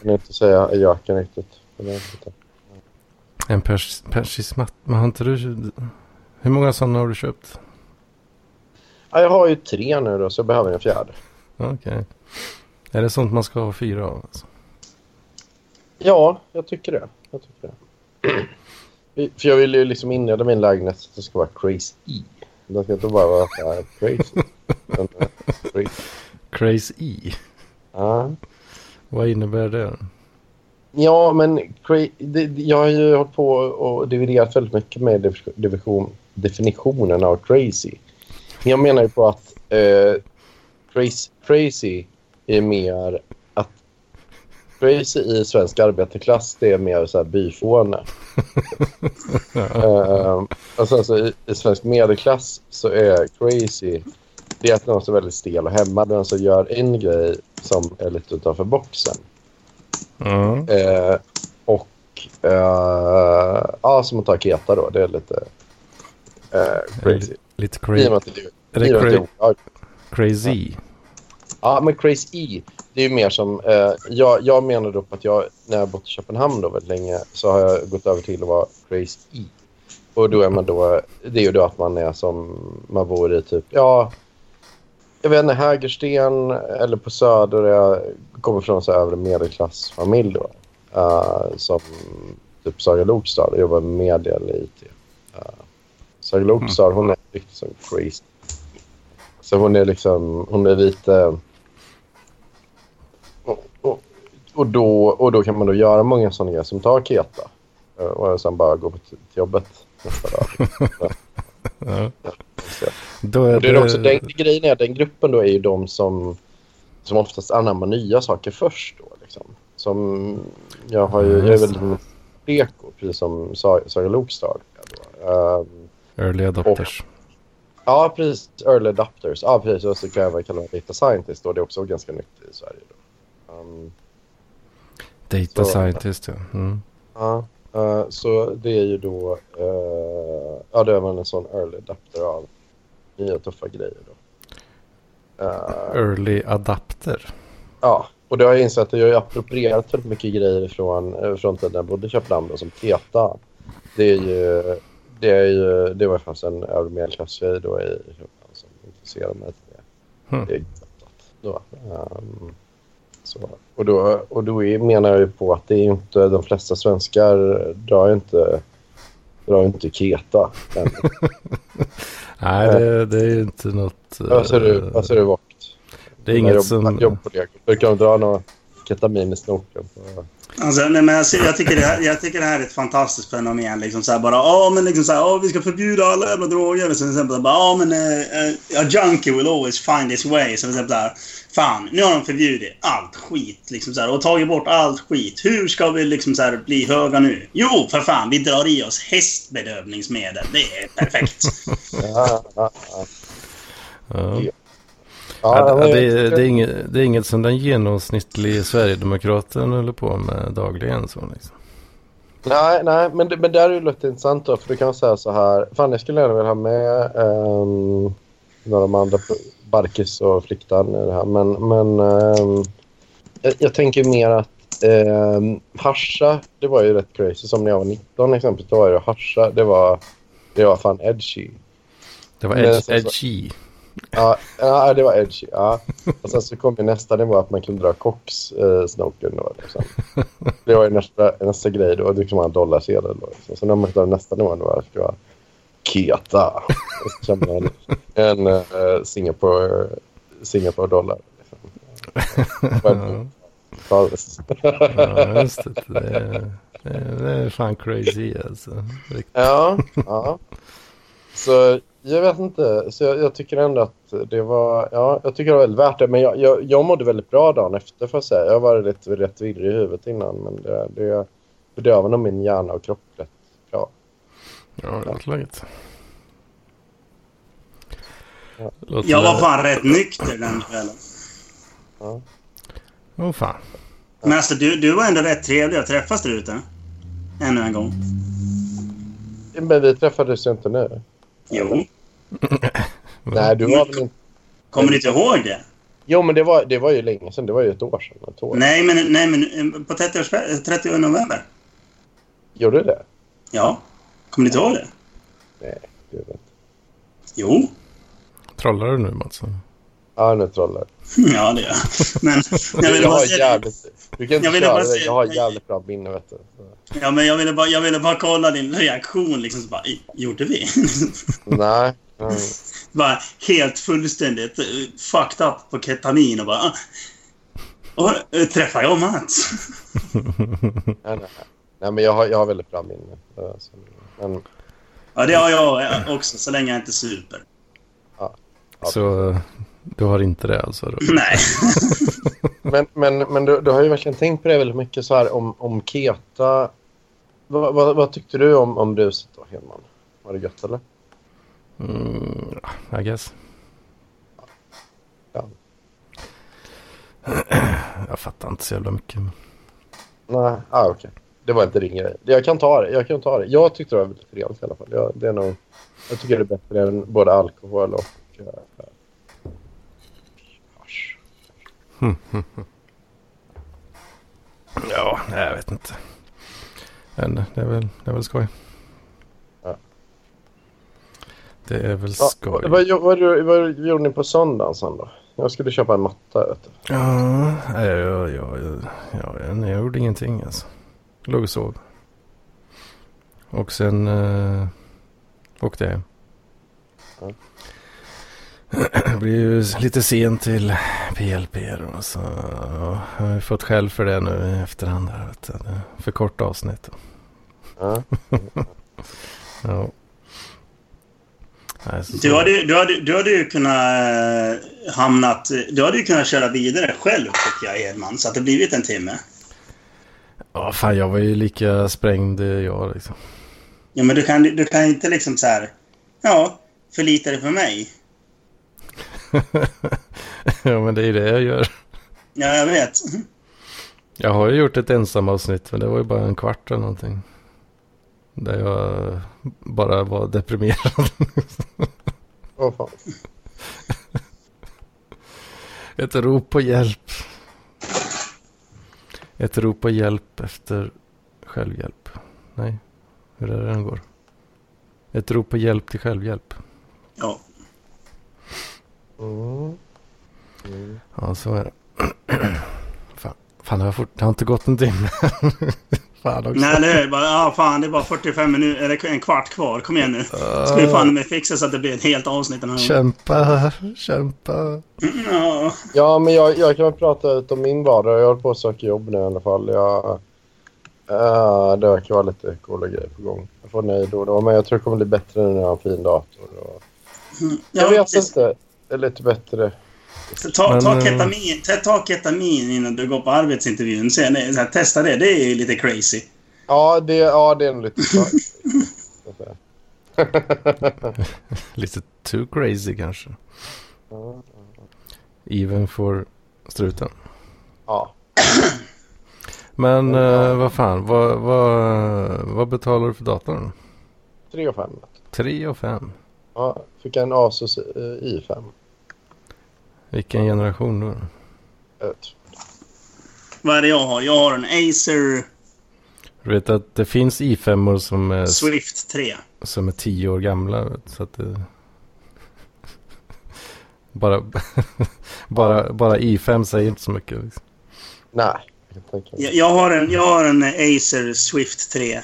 kan inte säga ajöken riktigt. En pers persisk matt. Men har inte du... Hur många sådana har du köpt? Ja, jag har ju tre nu då så jag behöver en fjärde. Okej. Är det sånt man ska ha fyra av? Alltså? Ja, jag tycker det. Jag tycker det. För jag vill ju liksom inreda min lägenhet så att det ska vara crazy. Det ska inte bara vara crazy. utan, eh, crazy. Crazy E. Ja. Vad innebär det? Ja, men cra- det, det- jag har ju hållit på och dividerat väldigt mycket med definitionen av crazy. Jag menar ju på att eh, crazy, crazy är mer att crazy i svensk arbetarklass det är mer så här byfåne. Eh, och sen så i, i svensk medelklass så är crazy det är att någon är väldigt stel och hämmad men så gör en grej som är lite utanför boxen. Ja. Eh, och eh, ja, som att ta Keta då. Det är lite crazy. Lite I och med cra att det, är cra crazy. Ja, men crazy det är ju mer som... Eh, jag, jag menar då att jag, när jag bott i Köpenhamn då väldigt länge så har jag gått över till att vara crazy. Och då är man då... Det är ju då att man är som... Man bor i typ... Ja, jag vet inte, Hägersten eller på Söder. Jag kommer från en så övre medelklassfamilj då. eh, som typ Saga Lokstad och jobbar med media eller IT. Uh, Saga Lokstad, hon är riktigt som crazy. Så hon är liksom, hon är lite... Och, och, och, då, och då kan man då göra många sådana grejer som tar Keta. eh, Och sen bara gå på till jobbet nästa dag. Ja. Då är det är också, den grejen är den gruppen då är ju de som, som oftast anammar nya saker först. Då, liksom. Som, jag, har ju, jag är väldigt reko, precis som Sa- Saga Lokstad. Ehm, Early adopters. Ja, precis. Early adapters. Ja, precis. Och så kan jag väl kalla mig data scientist. Och det är också ganska nytt i Sverige. Då. Ehm, Data så- scientist, ja. Mm. ja, eh, så det är ju då... eh, ja, det är man en sån early adapter av nya tuffa grejer. Då. Eh, Early adapter. Ja, och det har jag insett att jag har approprierat väldigt mycket grejer från, från tiden jag bodde i Köpenhamn då, som Keta. Det är ju, det är ju, det var faktiskt en övre medelklasstjej då i Köpenhamn som intresserade mig till det. Hmm. Det då. Ehm, så. Och då, och då är, menar jag ju på att det är inte, de flesta svenskar drar ju inte, drar ju inte Keta. Nej, det, det är ju inte något... vad säger du, eh, vad du Vogt? Det är inget som... Jobbkollegor. Brukar de dra något ketamin i snoken? på- Alltså, nej, men alltså, jag, tycker det här, jag tycker det här är ett fantastiskt fenomen. Liksom, så här, bara, ja, men liksom så här, ja, vi ska förbjuda alla jävla droger. Och sen, sen bara, ja, men uh, a junkie will always find his way. Så, så där, fan, nu har de förbjudit allt skit. Liksom, så här, och tagit bort allt skit. Hur ska vi liksom, så här, bli höga nu? Jo, för fan, vi drar i oss hästbedövningsmedel. Det är perfekt. Ja, ja, ja. Ja. Det, det, det, är inget, det är inget som den genomsnittliga Sverigedemokraten håller på med dagligen. Så liksom. Nej, nej men, det- men där är det lite intressant då, för du kan säga så här. Fan, jag skulle gärna vilja ha med um, några av de andra, Barkis och Fliktan i det här. Men, men ehm, jag, jag tänker mer att um, Hasha, det var ju rätt crazy. Som när jag var 19 exempelvis, då var det Hasha, det var, det var fan edgy. Det var Men edge, så- edgy. Ja, ja, det var edgy. Ja. Och sen så kom ju nästa nivå att man kunde dra koks eh, snoken då. Liksom. Det var ju nästa, nästa grej då. Det kan man dollarsedel då. Liksom. Så när man tar nästa nivå då var det vara Keta. Och så kände man en eh, Singapore, Singapore dollar. Liksom. Ja, just det. Det är, det är fan crazy alltså. Riktigt. Ja, ja. Så jag vet inte. Så jag, jag tycker ändå att det var... Ja, jag tycker det var väldigt värt det. Men jag, jag, jag mådde väldigt bra dagen efter får jag säga. Jag var lite rätt virrig i huvudet innan. Men det, det bedövade nog min hjärna och kropp rätt bra. Ja, det låter läget. Ja. Jag var fan rätt nykter den kvällen. Åh fan. Men alltså, du, du var ändå rätt trevlig att träffas där ute. Ännu en gång. Men vi träffades ju inte nu. Jo. Nej, du var väl inte... Kommer du inte ihåg det? Jo, men det var, det var ju länge sedan. Det var ju ett år sedan. Ett år. Nej, men, nej, men eh, på 30, års, 30 november. Gjorde du det? Ja. Kommer du inte ihåg det? Nej, det vet inte. Jo. Trollar du nu Mats? Ja, nu trollar Ja, det gör jag. Men jag jag. Jag bara säga... jävligt... Du kan inte Jag köra det. Jag har jävligt bra minne, vet du. Ja, men jag ville bara, jag ville bara kolla din reaktion. Liksom, så bara, "I- gjorde vi? Nej. Mm. bara helt fullständigt eh, fucked up på ketamin och bara... "Ah, Och, eh, träffar jag Mats? Nej, nej. nej, men jag har, jag har väldigt bra minne. Men, Ja, det har jag också, så länge jag inte super. ja. Så eh, du har inte det alltså? Då? Nej. men, men, men du, du har ju verkligen tänkt på det väldigt mycket så här om, om Keta. Vad, vad, vad tyckte du om, om bruset då, Hedman? Var det gött eller? Mm, I guess. Ja. Jag fattar inte så jävla mycket. Nej, ah, okej. Det var inte din grej. Jag kan ta det. Jag kan ta det. Jag tyckte det var väldigt trevligt i alla fall. Jag, det är nog, jag tycker det är bättre än både alkohol och uh. Ja, jag vet inte. Men det är väl, det är väl skoj. Ja. Det är väl Ja, skoj. vad, vad, vad, gjorde ni på söndagen sen då? Jag skulle köpa en matta. Vet du. Ja, nej, jag, jag, jag, jag, jag, gjorde ingenting alltså. Låg och sov. Och sen uh, åkte jag hem. Ja. Det blir ju lite sent till PLP då. Så ja, jag har ju fått skäll för det nu i efterhand. Här, vet du. För kort avsnitt. Ja. Du hade, ju- du, hade, du hade ju kunnat eh, hamnat... Du hade ju kunnat köra vidare själv, tycker jag, Edman. Så att det blivit en timme. Ja, fan jag var ju lika sprängd eh, jag liksom. Ja, men du kan, du kan inte liksom så här... Ja, förlita dig på mig. ja, men det är det jag gör. Ja, jag vet. Jag har ju gjort ett ensam avsnitt men det var ju bara en kvart eller någonting. Där jag bara var deprimerad. Vad fan. Ett rop på hjälp. Ett rop på hjälp efter självhjälp. Nej, hur är det den går? Ett rop på hjälp till självhjälp. Ja. Mm. Mm. Ja, så är det. Fan, fan har fort, det har inte gått en timme. fan också. Nej, eller hur? Bara, Ja, fan, det är bara 45 minuter, eller en kvart kvar. Kom igen nu. Ska vi fan med fixa så att det blir ett helt avsnitt den här. Kämpa, kämpa. Ja. Ja, men jag, jag kan väl prata ut om min vardag. Jag håller på att söka jobb nu i alla fall. Jag, Ja, det verkar vara lite coola grejer på gång. Jag får nej då och då, men jag tror det kommer bli bättre nu när jag har en fin dator. Och... Ja, jag vet precis. inte. Det är lite bättre. Ta, ta, Men, eh, ketamin, ta, ta ketamin innan du går på arbetsintervjun. Sen, så här, testa det. Det är lite crazy. Ja, det, ja, det är nog lite. Lite too crazy kanske. Ja. Even for struten. ja. Men eh, vad fan, vad, vad, vad betalar du för datorn? 3 och 5. 3 och 5. Ja, fick jag en Asus eh, i5. Vilken generation då? Vad är det jag har? Jag har en Acer Du vet att det finns i5 som är, Swift 3. som är 10 år gamla. Så att det... bara, bara, bara i5 säger inte så mycket. Liksom. Nej. Jag, jag, har en, jag har en Acer Swift 3.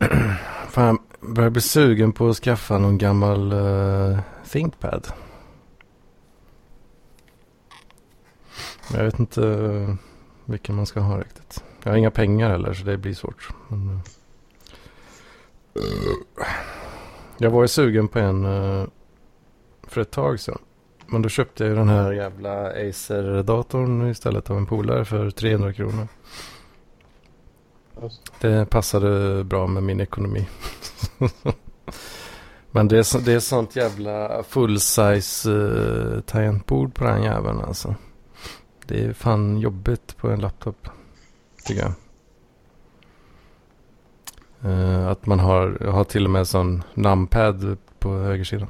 Fan, jag börjar bli sugen på att skaffa någon gammal uh, ThinkPad. Jag vet inte eh, vilken man ska ha riktigt. Jag har inga pengar heller så det blir svårt. Men, eh, jag var ju sugen på en eh, för ett tag sedan. Men då köpte jag den här jävla Acer-datorn istället av en polare för 300 kronor. Det passade bra med min ekonomi. Men det är, så, det är sånt jävla full-size uh, tangentbord på den jäveln alltså. Det är fan jobbigt på en laptop. Tycker jag. Uh, att man har, har till och med sån numpad på högersidan.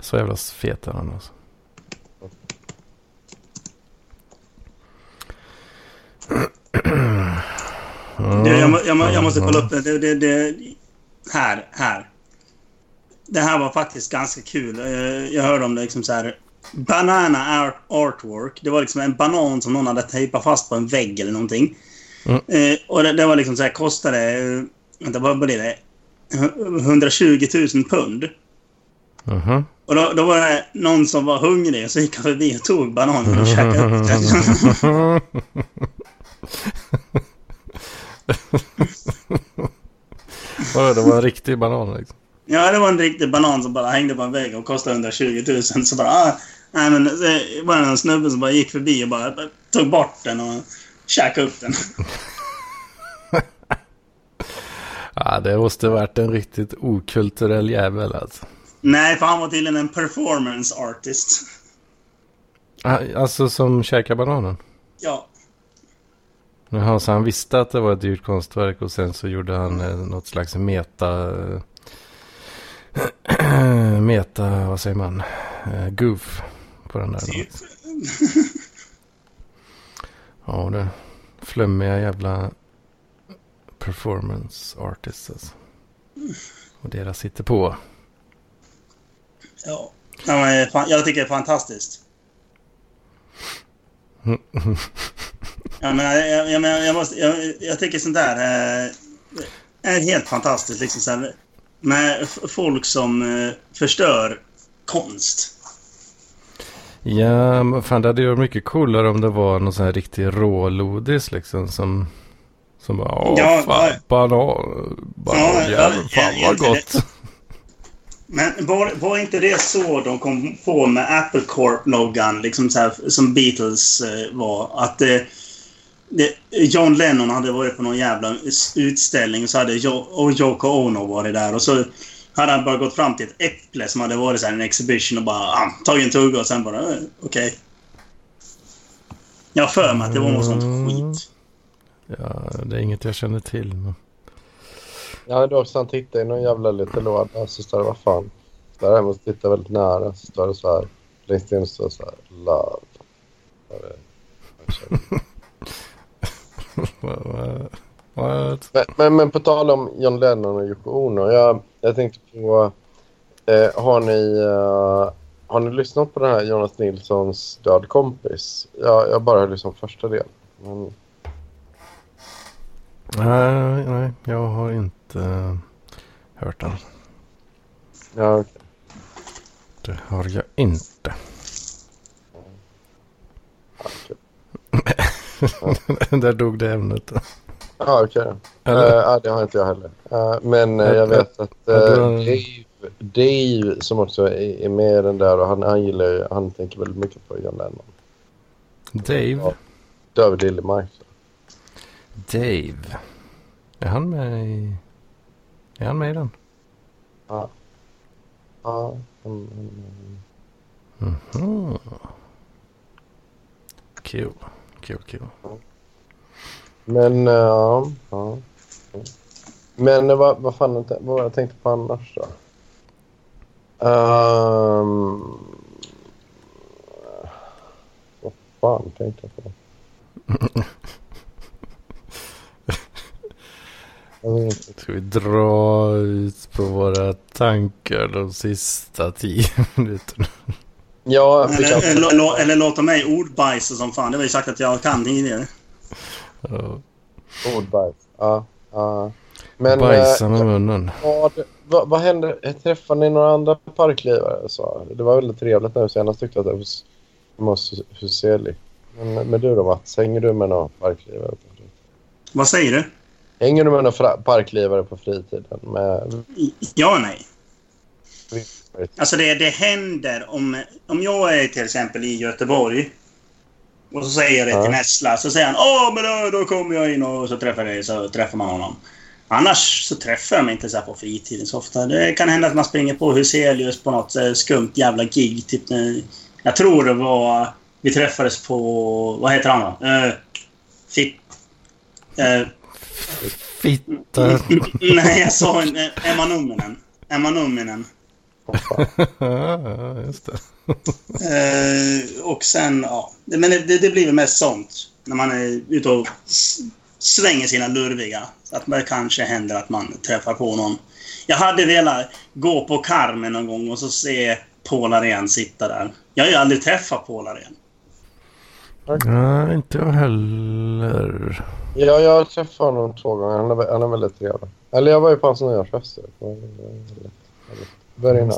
Så jävla fet är den alltså. Mm. jag, jag, jag, jag måste kolla upp det. det, det, det här, här. Det här var faktiskt ganska kul. Eh, jag hörde om det liksom så här. Banana art, artwork. Det var liksom en banan som någon hade tejpat fast på en vägg eller någonting. Mm. Eh, och det, det var liksom så här, kostade... eh, Vänta, vad blir det? 120 000 pund. Mhm. Och då, då var det någon som var hungrig så gick han förbi och tog bananen och käkade upp den. Det var en riktig banan liksom. Ja, det var en riktig banan som bara hängde på en vägg och kostade 120 000. Så bara... Ah, nej, men det var en snubbe som bara gick förbi och bara tog bort den och käkade upp den. Ja, det måste varit en riktigt okulturell jävel alltså. Nej, för han var tydligen en performance artist. Ah, Alltså som käkar bananen? Ja. Jaha, så han visste att det var ett dyrt konstverk och sen så gjorde han eh, något slags meta... eh, meta, vad säger man? Eh, goof på den där. Ja, det flummiga jävla performance artists alltså. Och deras sitter på. Ja. fan, jag tycker det är fantastiskt. Ja, men, jag, jag, men, jag, måste, jag, jag tycker sånt där eh, är helt fantastiskt. Liksom, så här, med folk som eh, förstör konst. Ja, men fan det hade ju varit mycket coolare om det var någon sån här riktig rålodis liksom som... Som bara, åh Ja, fan, ja. banan, banan, Ja, fan ja, vad gott. Men var, var inte det så de kom på med Apple Corp-loggan, liksom så här, som Beatles eh, var? Att det, John Lennon hade varit på någon jävla utställning och så hade jo, och Yoko Ono varit där och så hade han bara gått fram till ett äpple som hade varit så här, en exhibition och bara ah, tagit en tugga och sen bara eh, okej. Jag har för mig att det var något sånt Mm. skit. Ja, det är inget jag känner till. Men... Jag hade också han tittade i någon jävla liten låda. Så står det, vad fan. Där jag måste titta väldigt nära. Så står det så här. Längst in står det så här. Love. Så är det- jag känner- Vad- vad- What? Men, men, men på tal om John Lennon och Yoko Ono. Jag, jag tänkte på... Eh, har, ni, eh, har ni lyssnat på den här Jonas Nilssons Död kompis? Jag, jag bara lyssnat på första delen. Men, Nej, nej, jag har inte hört den. ja, okej. Det har jag inte. Ja, okej. Där dog det ämnet. Ja, okej. Okay. Eller? ja, det har inte jag heller. Eh, men uh, Ja, jag vet att uh, Dave, Dave, som också är, är med i den där, och han, han gillar han tänker väldigt mycket på John Lennon. Dave? Ja. David Liljemark. Dave? Är han med i... Är han med i den? Ja. Ja, han, han, Mhm. Kul. Kul, kul. Men, uh, ja. ja. Men uh, vad, vad fan vad var jag tänkte på annars då? Um, vad fan tänkte jag på? Ska vi dra ut på våra tankar de sista tio minuterna? Ja. Eller, eller, eller, eller låta mig ordbajsa som fan. Det har jag ju sagt att jag kan tidigare. Ja. Ordbajs. Ja, ja. Men Bajsa eh, med munnen. vad, vad, vad hände? Träffade ni några andra parklivare? Så, det var väldigt trevligt nu senast tyckte jag att det var s- var så Huseli. Men, men du då Mats, hänger du med några parklivare? På fritiden? Vad säger du? hänger du med några parklivare på fritiden? Med, Ja nej. Alltså det, det händer om, om jag är till exempel i Göteborg och så säger jag det Ja. till Nessla. Så säger han Åh, men då, då kommer jag in och så träffar jag dig. Så träffar man honom. Annars så träffar jag mig inte så här på fritiden så ofta. Det kan hända att man springer på Huselius på något eh, skumt jävla gig. Typ när, jag tror det var... Vi träffades på... Vad heter han då? Uh, Fitt... eh, Fitta. nej, jag sa en, eh, Emma Numminen. Emma Numminen. Ja, just det. Eh, och sen, ja. Men det, det blir väl mest sånt. När man är ute och svänger sina lurviga. Så att det kanske händer att man träffar på någon. Jag hade velat gå på Carmen någon gång och så se Paul Arén sitta där. Jag har ju aldrig träffat Paul Arén. Nej, inte jag heller. ja, jag har träffat honom två gånger. Han är, han är väldigt trevlig. Eller jag var ju på hans nyårsfest.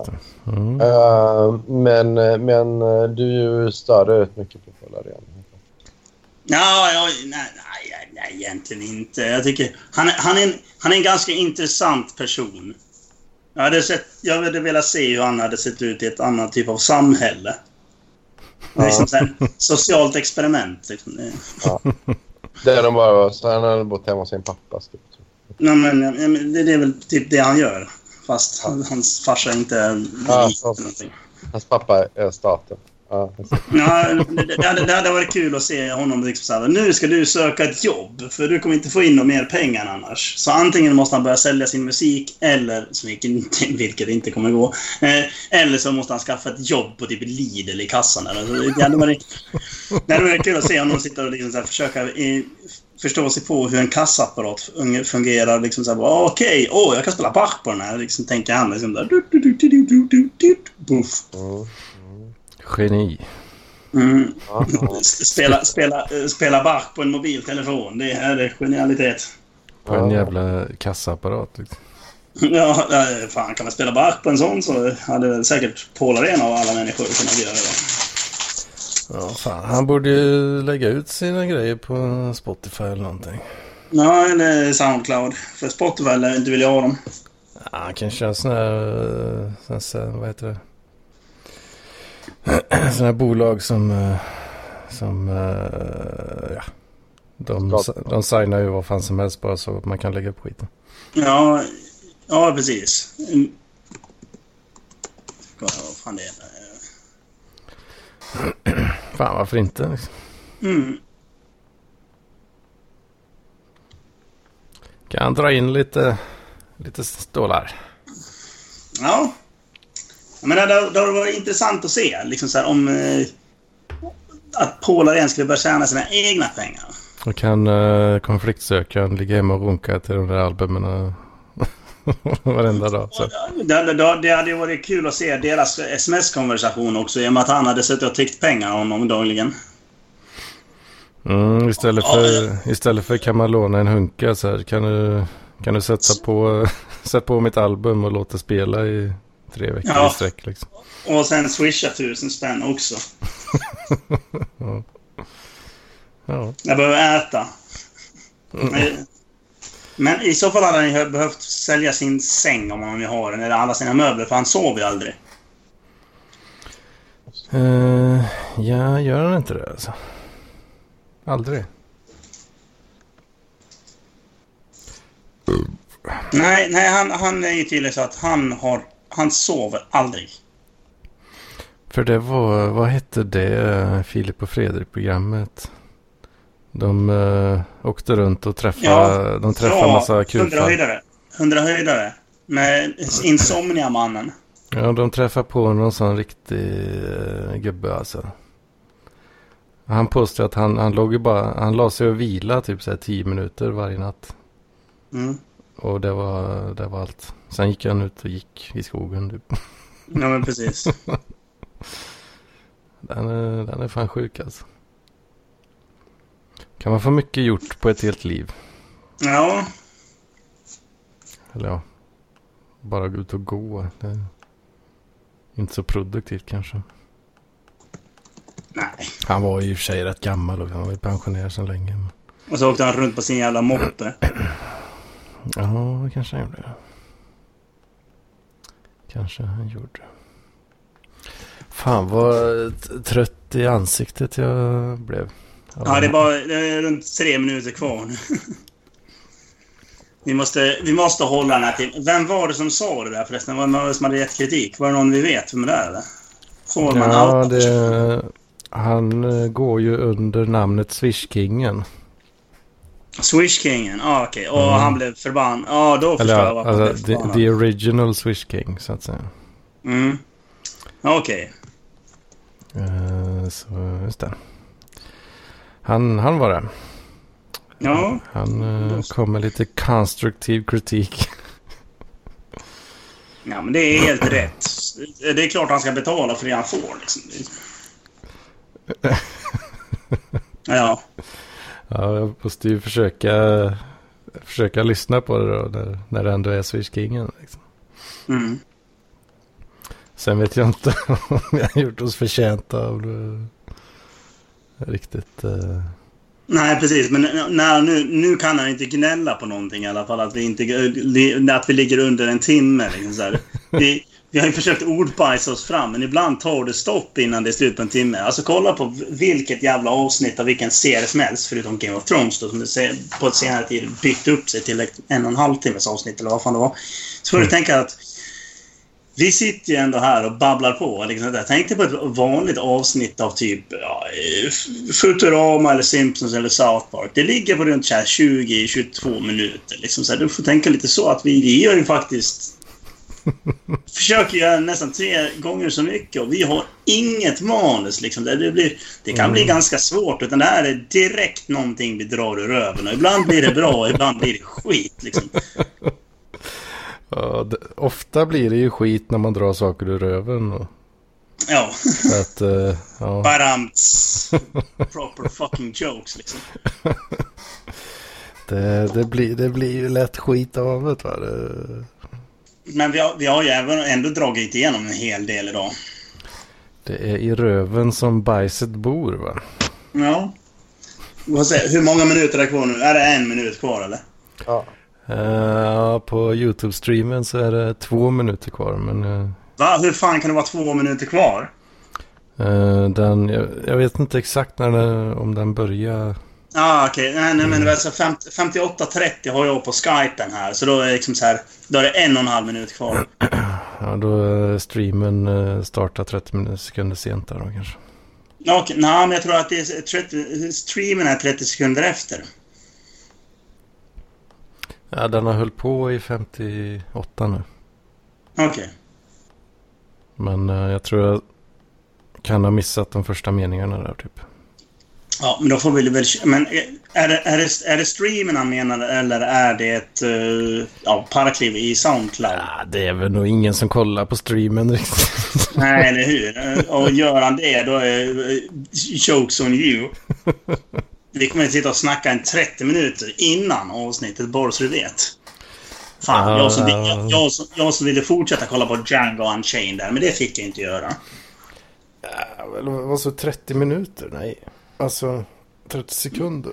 Det. Mm. Eh, men, men eh, du är ju större rätt mycket på Paul Arén. Ja, ja, nej, nej, nej, egentligen inte. Jag tycker... Han, är- han, är en, han är en ganska intressant person. Jag hade, sett, jag hade velat se hur han hade sett ut i ett annat typ av samhälle. Det är liksom så här, socialt experiment. Liksom. Det- Det är de bara så han hade bott hemma hos sin pappa. Typ. Nej, men, ja, men det, det är väl typ det han gör. Fast hans farsa inte är Ja. Hans pappa är staten. Ja. Ja, det, det, hade, varit kul att se honom liksom så här, Nu ska du söka ett jobb, för du kommer inte få in några mer pengar annars. Så antingen måste han börja sälja sin musik, eller, vilket, inte- vilket inte kommer gå. Eh, eller så måste han skaffa ett jobb på typ Lidl i kassan. Eller. Det, hade varit, det hade varit kul att se honom sitta och liksom så här, försöka förstå sig på hur en kassaapparat fun- fungerar. Liksom så här, bara, Okej, åh, jag kan spela Bach på den här. Liksom, tänker han. Liksom, där, du, du, du, du, du, du, du, Buff. Mm. Geni. Mm. Spela, spela, eh, spela Bach på en mobiltelefon. Det är det genialitet. På en jävla kassaapparat. Liksom. Ja, fan kan man spela Bach på en sån så hade säkert Paul Arén av alla människor kunnat göra det. Ja, fan. Han borde ju lägga ut sina grejer på Spotify eller någonting. Ja, eller Soundcloud. För Spotify lär inte vilja ha dem. Ja, han kan köra sån här, eh, sån här, vad heter det? Sådana här bolag som, eh, som, eh, ja. De, de signar ju vad fan som helst bara så att man kan lägga upp skiten. Ja, ja precis. Mm. Vad fan det är. Fan, varför inte? Liksom. Mm. Kan dra in lite, lite stålar? Ja. Jag menar, det, det har varit intressant att se. Liksom så här, om eh, att Paul Arén skulle börja tjäna sina egna pengar. Och kan uh, konfliktsökaren ligga hemma och runka till de där albumen eh, varenda dag? Så. Det, det, det hade ju varit kul att se deras sms-konversation också i och med att han hade suttit och tiggt pengar av honom dagligen. Mm, istället, för, istället för kan man låna en hunka så här, kan du, kan du sätta på, sätta på mitt album och låta spela i tre veckor Ja. i sträck liksom. Och sen swisha tusen spänn också. Ja. Jag behöver äta. Men- Men i så fall hade han ju behövt sälja sin säng om han nu har den, eller alla sina möbler, för han sover ju aldrig. Eh, ja, gör han inte det alltså? Aldrig. Nej, nej han, han är ju tydligen så att han har... Han sover aldrig. För det var, vad hette det, eh, Filip och Fredrik-programmet? De uh, åkte runt och träffade, Ja, de träffade Ja, massa kufar. höjdare. Hundra höjdare. Med Insomnia-mannen. Ja, de träffade på någon sån riktig uh, gubbe alltså. Han påstod att han, han låg ju bara, han la sig och vila typ så här tio minuter varje natt. Mm. Och det var, det var allt. Sen gick han ut och gick i skogen typ. Ja, men precis. Den är, den är fan sjuk alltså. Kan man få mycket gjort på ett helt liv? Ja, Eller ja, bara gå ut och gå. Det är inte så produktivt kanske. nej. Han var ju i och för sig rätt gammal och han var ju pensionerad så länge. men- Och så åkte han runt på sin jävla moppe. Ja, det kanske han gjorde. Kanske han gjorde. Fan vad trött i ansiktet jag blev. Ja, det är bara det är runt tre minuter kvar nu. Vi måste, vi måste hålla den här till. Vem var det som sa det där förresten? Var det någon som hade gett kritik? Var det någon vi vet vem det är eller? Får man Ja, det, han eh, går ju under namnet Swishkingen. Swish-kingen? Ja, okej. Och Mm. han blev förbannad. Ja, då förstår Eller jag ja, varför han blev alltså, the, the original Swish King så att säga. Mm. Okej. Eh, så just det. Han, han var det. Ja. Han uh, kom med lite konstruktiv kritik. ja, men det är helt rätt. Det är klart han ska betala för det han får. Liksom. Ja. Ja, jag måste ju försöka, försöka lyssna på det då när, när det ändå är Swish Kingen. Liksom. Mm. Sen vet jag inte om jag har gjort oss förtjänta av riktigt. eh, Nej, precis. Men när, nu, nu kan han inte gnälla på någonting i alla fall. Att vi, inte, att vi ligger under en timme. Liksom. Vi, vi har ju försökt ordbajsa oss fram, men ibland tar det stopp innan det är slut på en timme. Alltså kolla på vilket jävla avsnitt av vilken serie som helst, förutom Game of Thrones då, som se- på ett senare tid byggt upp sig till en och en halv timmes avsnitt, eller vad fan det var. Så får du tänka att vi sitter ju ändå här och babblar på. Liksom där. Tänk dig på ett vanligt avsnitt av typ ja, eh, Futurama eller Simpsons eller South Park. Det ligger på runt så här 20-22 minuter. Liksom så här, du får tänka lite så att vi, vi gör ju faktiskt... försöker göra nästan tre gånger så mycket och vi har inget manus. Liksom. Det, blir, det kan bli ganska svårt. Utan det här är direkt någonting vi drar ur röven. Och ibland blir det bra och ibland blir det skit. Liksom. Ja, det, ofta blir det ju skit när man drar saker ur röven. Och, Ja. så att, eh, ja. Badams. Proper fucking jokes liksom. det, det, blir, det blir ju lätt skit av det. Va? det Men vi har, vi har ju även ändå dragit igenom en hel del idag. Det är i röven som bajset bor va? Ja. Vad säger, hur många minuter är kvar nu? Är det en minut kvar eller? Ja. Eh, på YouTube-streamen så är det två minuter kvar. Men eh, Va? Hur fan kan det vara två minuter kvar? eh, den, jag, jag vet inte exakt när den, om den börjar. Ah, okej. Nej, nej, men var alltså 50 58.30 har jag på skypen här. Så då är det liksom så här... Då är det en och en halv minut kvar. Ja, då är streamen startar 30 minuter sekunder sent där då kanske. Okej, nej, men jag tror att det är 30, streamen är 30 sekunder efter. Ja, den har höll på i 58 nu. Okej. Men eh, jag tror jag kan ha missat de första meningarna där typ. Ja, men då får vi väl... Men är det, är det, är det streamen han menar eller är det ett uh, ja, parkliv i Soundcloud? Ja, det är väl nog ingen som kollar på streamen riktigt. Nej, eller hur? Och gör han det, då är eh, jokes on you. Vi kommer att sitta och snacka en 30 minuter innan avsnittet, bara så du vet. Fan, jag, som, jag, jag, som, jag som ville fortsätta kolla på Django Unchained där, men det fick jag inte göra. Ja, väl, vad så 30 minuter? Nej. Alltså, 30 sekunder.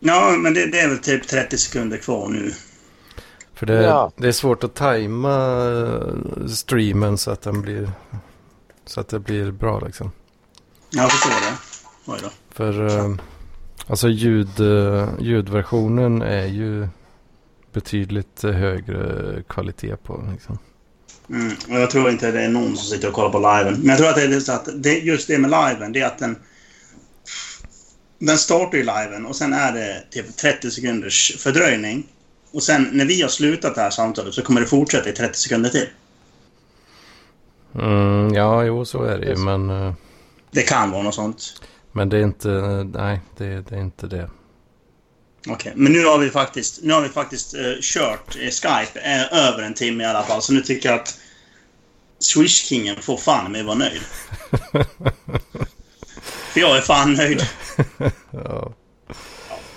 Ja, men det, det är väl typ 30 sekunder kvar nu. För det, Ja. det är svårt att tajma eh, streamen så att den blir... Så att det blir bra liksom. Jag förstår det. Oj då. För eh, alltså ljud, eh, ljudversionen är ju betydligt eh, högre kvalitet på liksom. Mm. Och jag tror inte det är någon som sitter och kollar på liven. Men jag tror att det är så att det, just det med liven, det är att den... Den startar ju liven och sen är det typ 30 sekunders fördröjning. Och sen när vi har slutat det här samtalet så kommer det fortsätta i 30 sekunder till. Mm, ja, jo så är det ju. Men, eh, Det kan vara något sånt. Men det är inte... Nej, det, det är inte det. Okej, men nu har vi faktiskt, nu har vi faktiskt eh, kört eh, Skype eh, över en timme i alla fall. Så nu tycker jag att Swish-kingen får fan mig vara nöjd. För jag är fan nöjd. Ja.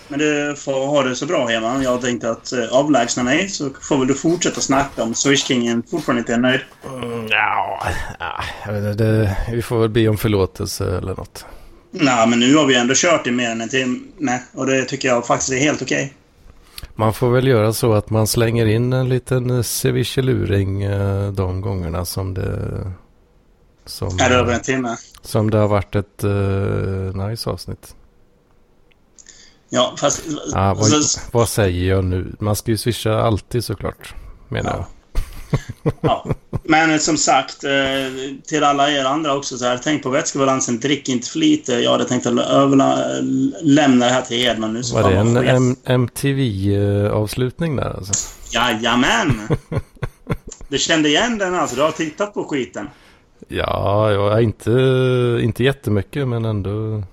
Men du får ha det så bra hemma. Jag tänkte att eh, avlägsna mig så får väl du fortsätta snacka om Swish-kingen fortfarande inte är nöjd. Mm, ja, ja, det, vi får väl be om förlåtelse eller något. Nej, men nu har vi ändå kört i mer än en timme och det tycker jag faktiskt är helt okej. Man får väl göra så att man slänger in en liten cevicheluring eh, de gångerna som det... Som, Är det över en timme? som det har varit ett uh, nice avsnitt. Ja, fast... Ah, vad, alltså, vad säger jag nu? Man ska ju swisha alltid såklart. Menar jag. Ja. Men som sagt, eh, till alla er andra också så här. Tänk på vätskebalansen, drick inte för lite. Jag hade tänkt att överla- lämna det här till Hedman nu. så Var det en. M- MTV-avslutning där alltså? Jajamän! Du kände igen den alltså? Du har tittat på skiten? Ja, jag är inte, inte jättemycket men ändå.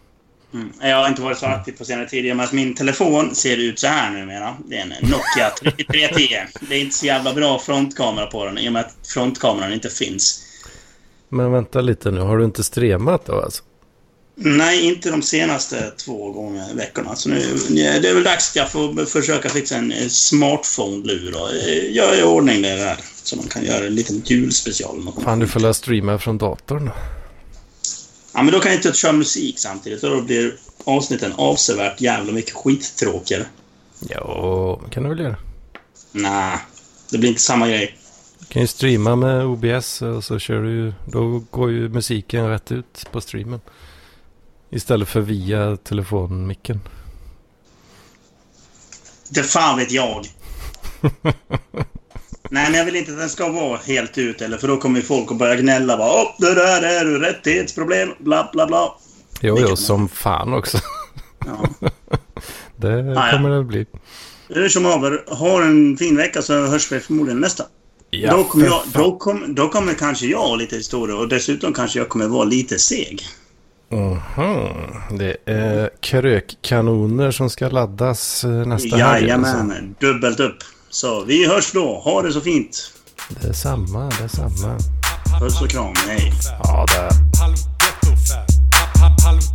Mm. Jag har inte varit så aktiv på senare tid. att min telefon ser ut så här numera. Det är en Nokia 3310. Det är inte så jävla bra frontkamera på den i och med att frontkameran inte finns. Men vänta lite nu, har du inte streamat då alltså? Nej, inte de senaste två gånger veckorna. Så nu, det är väl dags att jag får försöka fixa en eh, smartphone-lur och eh, göra i ordning det där. Så man kan göra en liten julspecial. Fan, du får la streama från datorn. Ja, men då kan jag inte köra musik samtidigt. Då blir avsnitten avsevärt jävla mycket skittråkigare. Ja, kan du väl göra. Nej, det blir inte samma grej. Du kan ju streama med OBS och så kör du ju, då går ju musiken rätt ut på streamen. Istället för via telefonmicken. Det fan vet jag. Nej, men jag vill inte att den ska vara helt ut eller för då kommer folk att börja gnälla. Bara, Åh, det där är ju rättighetsproblem, bla bla bla. Jo, jo, som fan också. Ja. Det ja. kommer det bli. Hur som haver, ha en fin vecka så hörs vi förmodligen nästa. då, kommer jag, då, kom, då kommer kanske jag ha lite historia och dessutom kanske jag kommer vara lite seg. Mhm. Det är krökkanoner som ska laddas eh, nästa helg. alltså. Jajamän, dubbelt upp. Så vi hörs då. Ha det så fint. Det är samma, det är samma. Puss och kram. Hej. Ja, det Halv ghetto-fab. Halv-